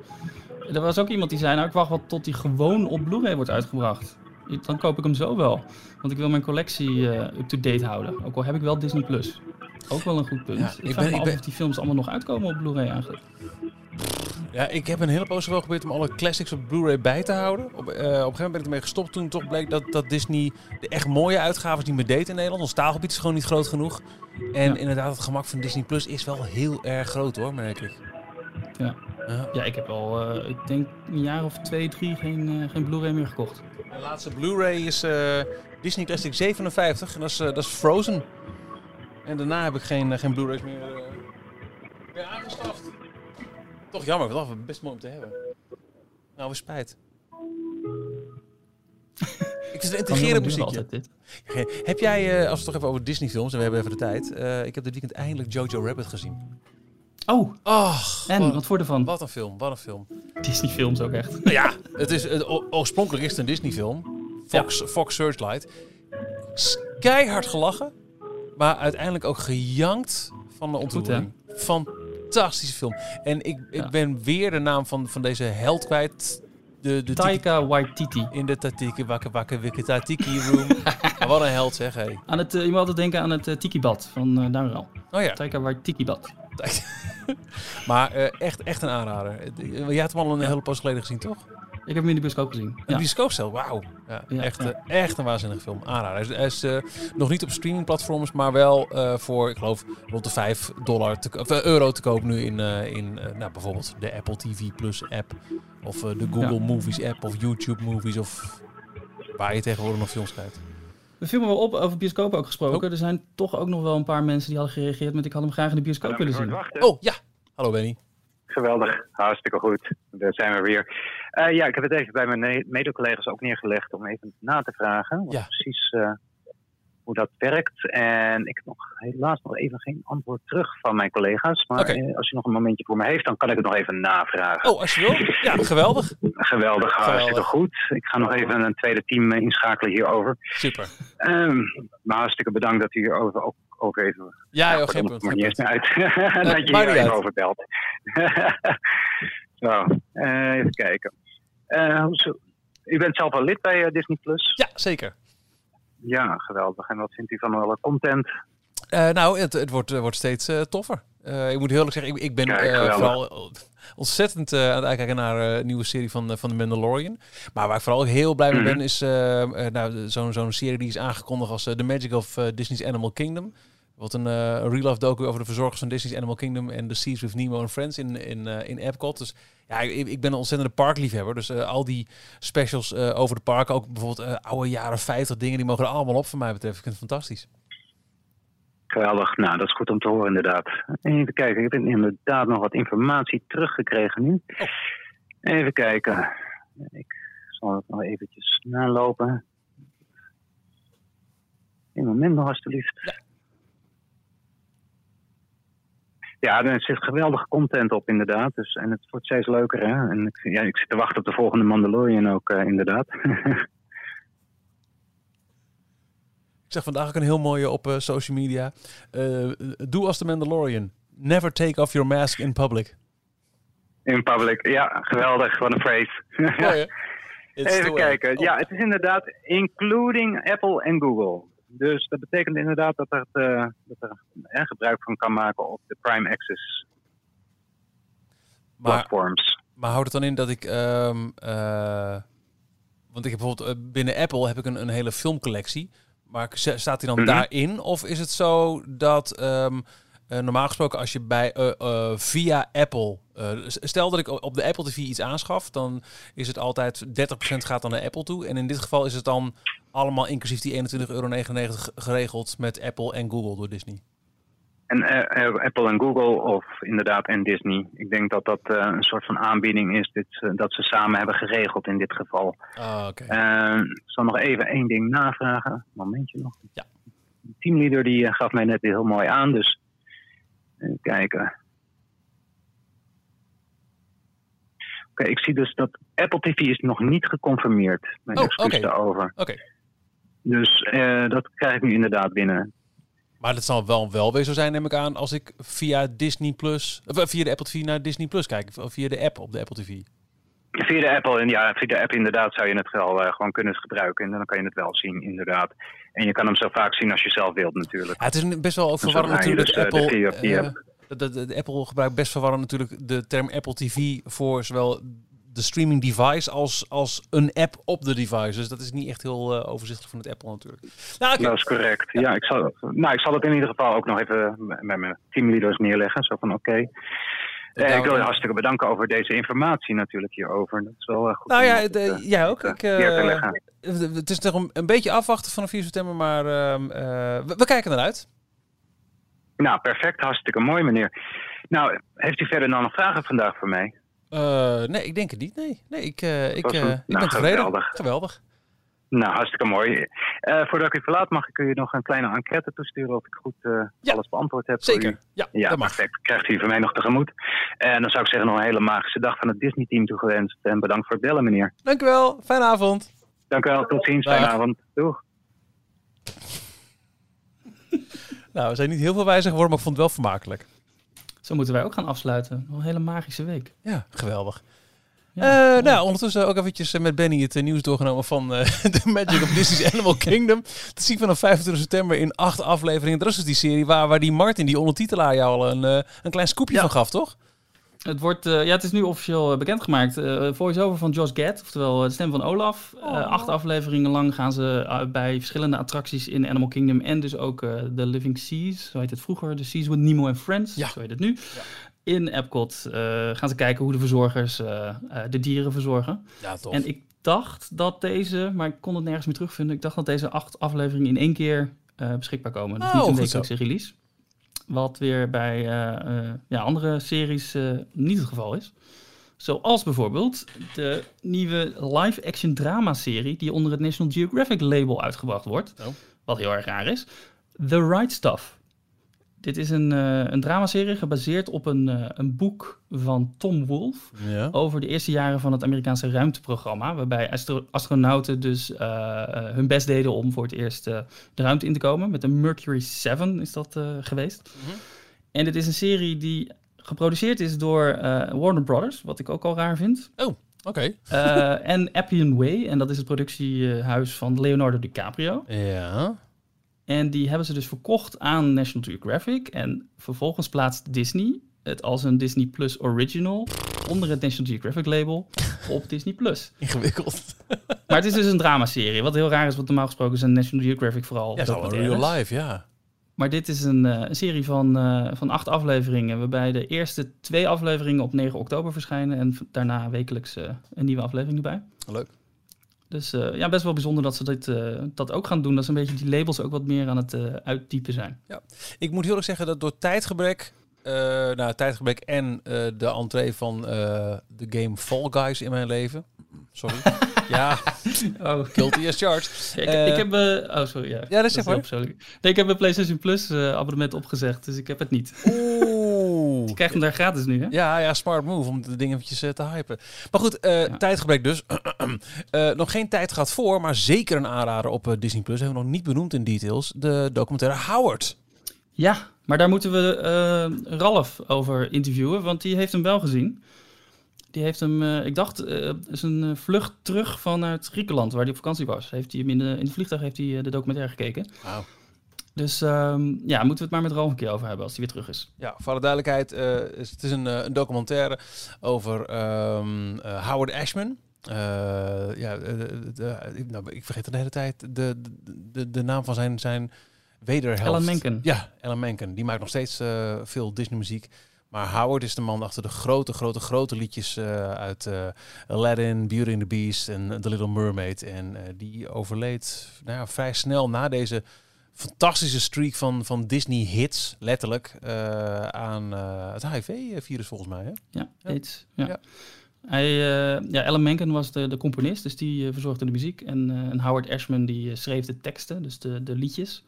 Er was ook iemand die zei, nou ik wacht wel tot die gewoon op Blu-ray wordt uitgebracht. Dan koop ik hem zo wel. Want ik wil mijn collectie eh, up-to-date houden. Ook al heb ik wel Disney+. Plus. Ook wel een goed punt. Ja, ik ik vraag ben- me ik af ben- of die films allemaal nog uitkomen op Blu-ray eigenlijk. ja, ik heb een hele poos wel geprobeerd om alle classics op Blu-ray bij te houden. Op, eh, op een gegeven moment ben ik ermee gestopt toen toch bleek dat, dat Disney de echt mooie uitgaven niet meer deed in Nederland. Ons taalgebied is gewoon niet groot genoeg. En Ja. inderdaad, het gemak van Disney Plus is wel heel erg groot hoor, merk ik. Ja. Ja. Ja, ik heb al, eh, ik denk een jaar of twee, drie geen, eh, geen Blu-ray meer gekocht. De laatste Blu-ray is eh, Disney Classic 57 en dat is, dat is Frozen. En daarna heb ik geen, geen Blu-rays meer, meer aangeschaft. Toch jammer, want dat was best mooi om te hebben. Nou, we spijt. ik heel intrigerend duren muziekje. dit. Heb jij, als we het toch even over Disney films, en we hebben even de tijd. ik heb dit weekend eindelijk Jojo Rabbit gezien. Oh, en wat, wat voor ervan? wat een film, wat een film. Disney films ook echt. Nou ja, het is, het, oorspronkelijk is het een Disney film. Fox, Fox Searchlight. Keihard gelachen. Maar uiteindelijk ook gejankt van de ontroering. Fantastische film. En ik, ik Ja. ben weer de naam van, van deze held kwijt. De, de Taika Waititi. in de Tatiki Wakke Wakke Wikke Tatiki Room. Wat een held zeg, hé. Aan het, eh, je moet altijd denken aan het eh, Tiki-bad van uh. Oh ja, Taika Waititi-bad. maar eh, echt, echt een aanrader. Eh, Jij had hem al een hele poos geleden gezien, toch? Ik heb hem in de bioscoop gezien. Een Ja. bioscoopstel, wauw. Ja, Ja, echt, ja. eh, echt een waanzinnige film. Aanrader. Hij is, nog niet op streamingplatforms, maar wel voor, ik geloof, rond de 5 dollar te, of, euro te koop nu in, in nou, bijvoorbeeld de Apple TV Plus app. Of de Google. Movies app of YouTube Movies of waar je tegenwoordig nog films kijkt. We viel me wel op, over bioscoop ook gesproken. Oh. Er zijn toch ook nog wel een paar mensen die hadden gereageerd met ik had hem graag in de bioscoop willen zien. Wachten. Oh, ja. Hallo Benny. Geweldig, hartstikke goed. Daar zijn we weer. Eh, ja, ik heb het even bij mijn mede-collega's ook neergelegd om even na te vragen. wat Ja. Precies eh, hoe dat werkt. En ik heb nog helaas nog even geen antwoord terug van mijn collega's. Maar eh, als je nog een momentje voor me heeft, dan kan ik het nog even navragen. Oh, als je wil. Ja, geweldig. Geweldig, hartstikke goed. Ik ga nog even een tweede team eh, inschakelen hierover. Super. Ehm, maar hartstikke bedankt dat u hierover ook, ook even Ja, joh, geen punt. niet eens uit. dat je hier even over belt. Zo, eh, even kijken. U bent zelf al lid bij Disney Plus? Ja, zeker. Ja, geweldig. En wat vindt u van alle content? Eh, nou, het, het wordt, eh, wordt steeds eh, toffer. Ik moet heel eerlijk zeggen, ik, ik ben Kijk, vooral ontzettend aan het uitkijken naar een nieuwe serie van, van The Mandalorian. Maar waar ik vooral heel blij mee Mhm. ben, is nou, zo'n zo'n serie die is aangekondigd als The Magic of Disney's Animal Kingdom. Wat een eh een real-life docu over de verzorgers van Disney's Animal Kingdom en The Seas with Nemo and Friends in, in, eh, in Epcot. Dus ja, ik, ik ben een ontzettende parkliefhebber. Dus eh, al die specials over de parken, ook bijvoorbeeld oude jaren 50 dingen, die mogen er allemaal op van mij betreft. Ik vind het fantastisch. Geweldig. Nou, dat is goed om te horen inderdaad. Even kijken, ik heb inderdaad nog wat informatie teruggekregen nu. Oh. Even kijken. Ik zal het nog eventjes nalopen. Een moment nog alstublieft. Ja. Ja, er zit geweldige content op inderdaad. Dus, en het wordt steeds leuker. Hè? En ik, ja, ik zit te wachten op de volgende Mandalorian ook eh, inderdaad. Ik zag vandaag ook een heel mooie op eh, social media. Eh, doe als de Mandalorian. Never take off your mask in public. In public. Ja, geweldig. Wat een phrase. Mooi, Even kijken. Oh. Ja, het is inderdaad including Apple en Google. Dus dat betekent inderdaad dat er, eh, dat er eh, gebruik van kan maken op de Prime Access maar, platforms. maar houdt het dan in dat ik... ehm, eh, want ik heb bijvoorbeeld binnen Apple heb ik een, een hele filmcollectie. Maar staat die dan Mhm. daarin? Of is het zo dat ehm, eh, normaal gesproken als je bij eh, eh, via Apple... stel dat ik op de Apple TV iets aanschaf, dan is het altijd 30% gaat dan naar Apple toe. En in dit geval is het dan allemaal inclusief die 21,99 euro geregeld met Apple en Google door Disney. En Apple en Google of inderdaad en Disney. Ik denk dat dat een soort van aanbieding is dit, dat ze samen hebben geregeld in dit geval. Ah, oké. Ik zal nog even één ding navragen. Momentje nog. Ja. De teamleader die gaf mij net heel mooi aan, dus even kijken. Oké, ik zie dus dat Apple TV is nog niet geconfirmeerd. Mijn Oh, excuus daarover. Oké. Dus eh, dat krijg ik nu inderdaad binnen. Maar dat zal wel wel weer zo zijn, neem ik aan, als ik via Disney Plus, of eh, via de Apple TV naar Disney Plus kijk, of via de app op de Apple TV. Via de Apple, en ja, via de app inderdaad zou je het wel eh, gewoon kunnen gebruiken. En dan kan je het wel zien, inderdaad. En je kan hem zo vaak zien als je zelf wilt natuurlijk. Ja, het is best wel verwarrend natuurlijk dat dus, eh, de Apple. via- eh, de Apple gebruikt best verwarrend natuurlijk de term Apple TV voor zowel de streaming device als, als een app op de device. Dus dat is niet echt heel overzichtelijk van het Apple natuurlijk. Nou. Dat is correct. Ja, ik zal, nou, ik zal het in ieder geval ook nog even met mijn teamleaders neerleggen. Zo van, oké. Nou, ik wil je eh, hartstikke bedanken over deze informatie natuurlijk hierover. Dat is wel eh, goed. nou ja, eh, jij ook. eh, Ik, eh, het is nog een, een beetje afwachten vanaf 4 september, maar ehm, eh, we, we kijken eruit. Nou, perfect. Hartstikke mooi, meneer. Nou, heeft u verder nou nog vragen vandaag voor mij? Eh, nee, ik denk het niet. Nee, nee ik, eh, ik, eh, ik nou, ben tevreden. geweldig. geweldig. Nou, hartstikke mooi. Eh, voordat ik u verlaat, mag ik u nog een kleine enquête toesturen of ik goed eh, Ja, alles beantwoord heb voor Zeker. u. Ja, Ja, dat mag. perfect. Krijgt u van mij nog tegemoet. En dan zou ik zeggen nog een hele magische dag van het Disney-team toegewenst. En bedankt voor het bellen, meneer. Dank u wel. Fijne avond. Dank u wel. Tot ziens. Dag. Fijne avond. Doeg. Nou, we zijn niet heel veel wijzer geworden, maar ik vond het wel vermakelijk. Zo moeten wij ook gaan afsluiten. Een hele magische week. Ja, geweldig. Ja, Eh, nou, ondertussen ook eventjes eh, met Benny het eh, nieuws doorgenomen van eh The Magic of Disney's Animal Kingdom. Te zien vanaf 25 september in acht afleveringen. Dat is dus die serie waar, waar die Martin, die ondertitelaar, jou al een, een klein scoopje Ja. van gaf, toch? Het, wordt, eh, ja, het is nu officieel bekendgemaakt. Eh voice-over van Josh Gad, oftewel de stem van Olaf. Eh, Oh. acht afleveringen lang gaan ze bij verschillende attracties in Animal Kingdom en dus ook eh The Living Seas, zo heet het vroeger, The Seas with Nemo and Friends, Ja. zo heet het nu. In Epcot eh, gaan ze kijken hoe de verzorgers eh, eh, de dieren verzorgen. Ja. En ik dacht dat deze, maar ik kon het nergens meer terugvinden, ik dacht dat deze acht afleveringen in één keer beschikbaar komen. Dus Oh, niet een wekelijkse release. Wat weer bij ja, andere series niet het geval is. Zoals bijvoorbeeld de nieuwe live-action drama-serie die onder het National Geographic label uitgebracht wordt. Oh. Wat heel erg raar is. The Right Stuff. Dit is een, eh een dramaserie gebaseerd op een, eh, een boek van Tom Wolfe Ja. over de eerste jaren van het Amerikaanse ruimteprogramma. Waarbij astro- astronauten dus eh, hun best deden om voor het eerst de ruimte in te komen. Met de Mercury 7 is dat geweest. Mhm. En dit is een serie die geproduceerd is door Warner Brothers, wat ik ook al raar vind. Oké. Eh, en Appian Way, en dat is het productiehuis van Leonardo DiCaprio. Ja. En die hebben ze dus verkocht aan National Geographic. En vervolgens plaatst Disney het als een Disney Plus Original onder het National Geographic label op Disney Plus. Ingewikkeld. Maar het is dus een dramaserie. Wat heel raar is, want normaal gesproken zijn National Geographic vooral Ja, is een documentaires. real life, ja. Maar dit is een, eh, een serie van, eh, van acht afleveringen, waarbij de eerste twee afleveringen op 9 oktober verschijnen en daarna wekelijks eh, een nieuwe aflevering erbij. Leuk. Dus uh, ja, best wel bijzonder dat ze dit, uh, dat ook gaan doen. Dat ze een beetje die labels ook wat meer aan het uh, uittypen zijn. Ja, ik moet heel erg zeggen dat door tijdgebrek, nou, tijdgebrek en de entree van de game Fall Guys in mijn leven. Sorry. ja, oh. guilty as charged. ik, ik, heb... oh, sorry. Ja, ja dat is maar. Nee, ik heb een PlayStation Plus abonnement opgezegd, dus ik heb het niet. Oeh. Je krijgt hem daar gratis nu, hè? Ja, ja, smart move om de dingetjes te hypen. Maar goed, ja. tijdgebrek dus. nog geen tijd gehad voor, maar zeker een aanrader op Disney Plus. Hebben we nog niet benoemd in details. De documentaire Howard. Ja, maar daar moeten we uh, Ralf over interviewen, want die heeft hem wel gezien. Die heeft hem, uh, ik dacht, uh, is een vlucht terug vanuit Griekenland, waar hij op vakantie was. Heeft hij hem in de, in de vliegtuig heeft hij de documentaire gekeken. Dus um, ja, moeten we het maar met Ralf een keer over hebben als hij weer terug is. Ja, voor de duidelijkheid, is, het is een, een documentaire over um, Howard Ashman. ja, de, de, nou, ik vergeet de hele tijd de, de, de naam van zijn, zijn wederhelft. Alan Menken. Ja, Alan Menken. Die maakt nog steeds veel Disney-muziek. Maar Howard is de man achter de grote, grote, grote liedjes uh, uit uh, Aladdin, Beauty and the Beast en The Little Mermaid. En die overleed nou ja, vrij snel na deze fantastische streak van, van Disney-hits, letterlijk, aan het HIV-virus volgens mij. Hè? Ja, AIDS. Ja. ja. Hij, ja, Alan Menken was de, de componist, dus die verzorgde de muziek. En, en Howard Ashman die schreef de teksten, dus de, de liedjes.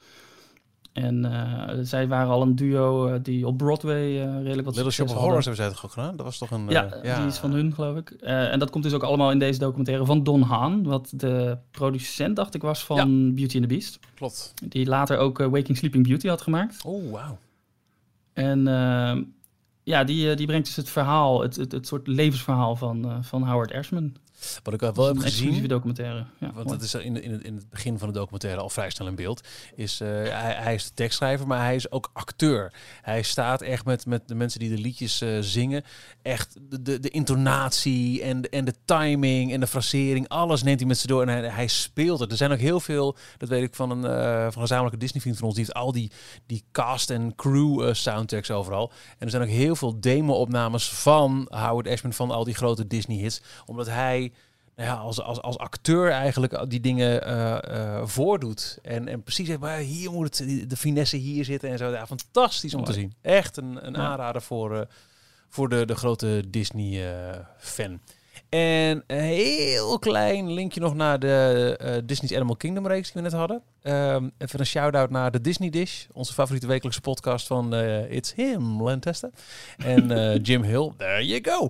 En uh, zij waren al een duo uh, die op Broadway uh, redelijk wat Little Shop of Horrors hebben zij toch ook gedaan? Dat was toch een... Ja, ja, die is van hun, geloof ik. en dat komt dus ook allemaal in deze documentaire van Don Haan, wat de producent, dacht ik, was van ja. Beauty and the Beast. Klopt. Die later ook Waking Sleeping Beauty had gemaakt. Oh, wauw. En ja, die, die brengt dus het verhaal, het, het, het soort levensverhaal van, van Howard Ashman. Wat ik wel heb gezien, documentaire. Ja, want dat is in, in, in het begin van de documentaire al vrij snel in beeld. Is, uh, hij, hij, is de tekstschrijver, maar hij is ook acteur. Hij staat echt met, met de mensen die de liedjes uh, zingen. Echt de, de, de intonatie en de, en de timing en de frasering. Alles neemt hij met ze door en hij, hij speelt het. Er zijn ook heel veel, dat weet ik van een, uh, van een gezamenlijke Disney-vriend van ons. Die heeft al die, die cast en crew soundtracks overal. En er zijn ook heel veel demo-opnames van Howard Ashman van al die grote Disney-hits. Omdat hij ja, als, als, als acteur eigenlijk die dingen uh, uh, voordoet. En, en precies, maar hier moet het, de finesse hier zitten en zo. Ja, fantastisch om te zien. Echt een, een aanrader voor, uh, voor de, de grote Disney-fan. En een heel klein linkje nog naar de uh, Disney's Animal Kingdom reeks die we net hadden. Um, even een shout-out naar de Disney Dish, onze favoriete wekelijkse podcast van uh, It's Him, Lancaster. En uh, Jim Hill, there you go.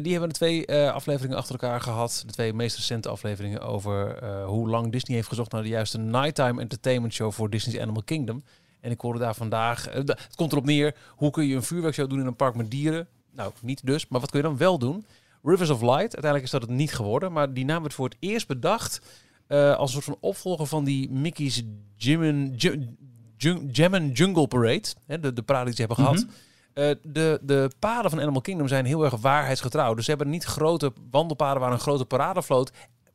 die hebben de twee afleveringen achter elkaar gehad. De twee meest recente afleveringen over hoe lang Disney heeft gezocht naar de juiste nighttime entertainment show voor Disney's Animal Kingdom. En ik hoorde daar vandaag, het komt erop neer, hoe kun je een vuurwerkshow doen in een park met dieren? Nou, niet dus, maar wat kun je dan wel doen? Rivers of Light. Uiteindelijk is dat het niet geworden, maar die naam werd voor het eerst bedacht uh, als een soort van opvolger van die Mickey's Jammin' Jung, Jungle Parade. Hè, de, de parade die ze hebben gehad. Uh, de, de paden van Animal Kingdom zijn heel erg waarheidsgetrouw. Dus ze hebben niet grote wandelpaden waar een grote paradevloot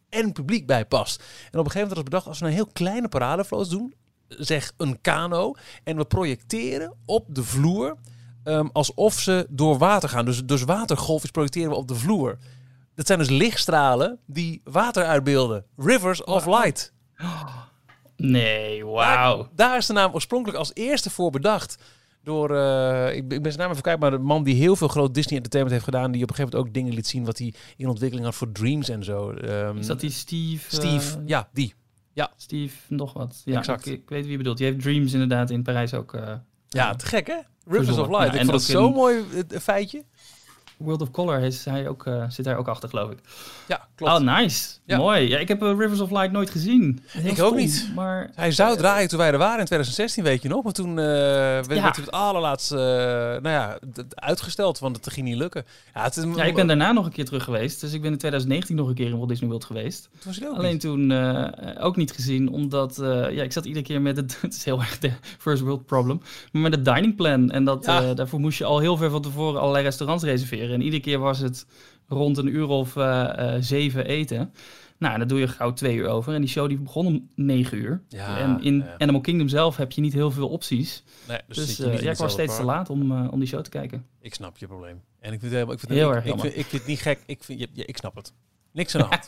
en publiek bij past. En op een gegeven moment was bedacht, als we een heel kleine paradevloot doen, zeg een kano, en we projecteren op de vloer um, alsof ze door water gaan. Dus, dus watergolfjes projecteren we op de vloer. Dat zijn dus lichtstralen die water uitbeelden. Rivers of Light. Nee, wauw. Daar, daar, is de naam oorspronkelijk als eerste voor bedacht. Door, uh, ik, ik, ben zijn naam even kwijt, maar de man die heel veel groot Disney Entertainment heeft gedaan, die op een gegeven moment ook dingen liet zien wat hij in ontwikkeling had voor Dreams en zo. Um, is dat die Steve? Steve, uh, ja, die. Ja. Steve, nog wat. Ja, exact. Ik, ik, weet wie je bedoelt. Die heeft Dreams inderdaad in Parijs ook. Uh, ja, te gek hè? Rivers of Light. Ja, ik vond het zo'n mooi feitje. World of Color is hij ook, uh, zit daar ook achter, geloof ik. Ja, klopt. Oh, nice. Ja. Mooi. Ja, ik heb uh, Rivers of Light nooit gezien. ik ook niet. Maar, hij zou draaien toen wij er waren in 2016, weet je nog. Maar toen uh, werd, ja. werd het allerlaatst nou ja, uitgesteld, want het ging niet lukken. Ja, het, ja, ik ben daarna nog een keer terug geweest. Dus ik ben in 2019 nog een keer in Walt Disney World geweest. Toen was Alleen niet. toen ook niet gezien, omdat ja, ik zat iedere keer met het... Het is heel erg de first world problem. Maar met het dining plan. En dat, daarvoor moest je al heel ver van tevoren allerlei restaurants reserveren. En iedere keer was het rond een uur of uh, zeven eten. Nou, en daar doe je gauw twee uur over. En die show die begon om negen uur. Ja, en in ja. Animal Kingdom zelf heb je niet heel veel opties. Nee, dus dus uh, ja, ik was steeds te laat om, uh, om die show te kijken. Ik snap je probleem. En ik vind het, ik vind heel ik, erg ik, ik, vind, ik vind het niet gek. Ik, vind, ja, ik snap het. Niks aan de hand.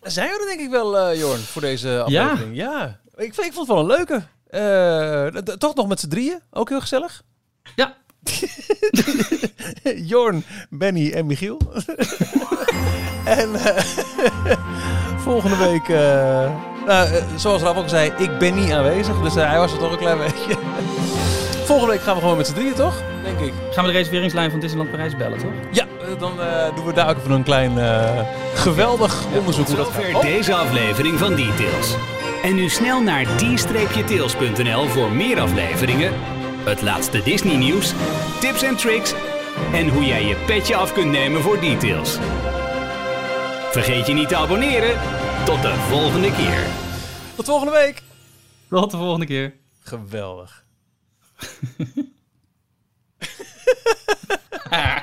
Zijn we er denk ik wel, eh, Jorn, voor deze aflevering? Ja. Ik, vind- ik vond het wel een leuke. Eh, toch nog met z'n drieën. Ook heel gezellig. Ja. Jorn, Benny en Michiel. en eh, volgende week, eh, nou, eh, zoals Raf ook zei, ik ben niet aanwezig. Dus hij was er toch een klein beetje. volgende week gaan we gewoon met z'n drieën, toch? Denk ik. Gaan we de reserveringslijn van Disneyland Parijs bellen, toch? Ja, dan doen we daar ook even een klein geweldig onderzoek gaat. Zover deze aflevering van Details. En nu snel naar d-tails.nl voor meer afleveringen, het laatste Disney nieuws, tips en tricks en hoe jij je petje af kunt nemen voor Details. Vergeet je niet te abonneren. Tot de volgende keer. tot volgende week. Tot de volgende keer. Geweldig.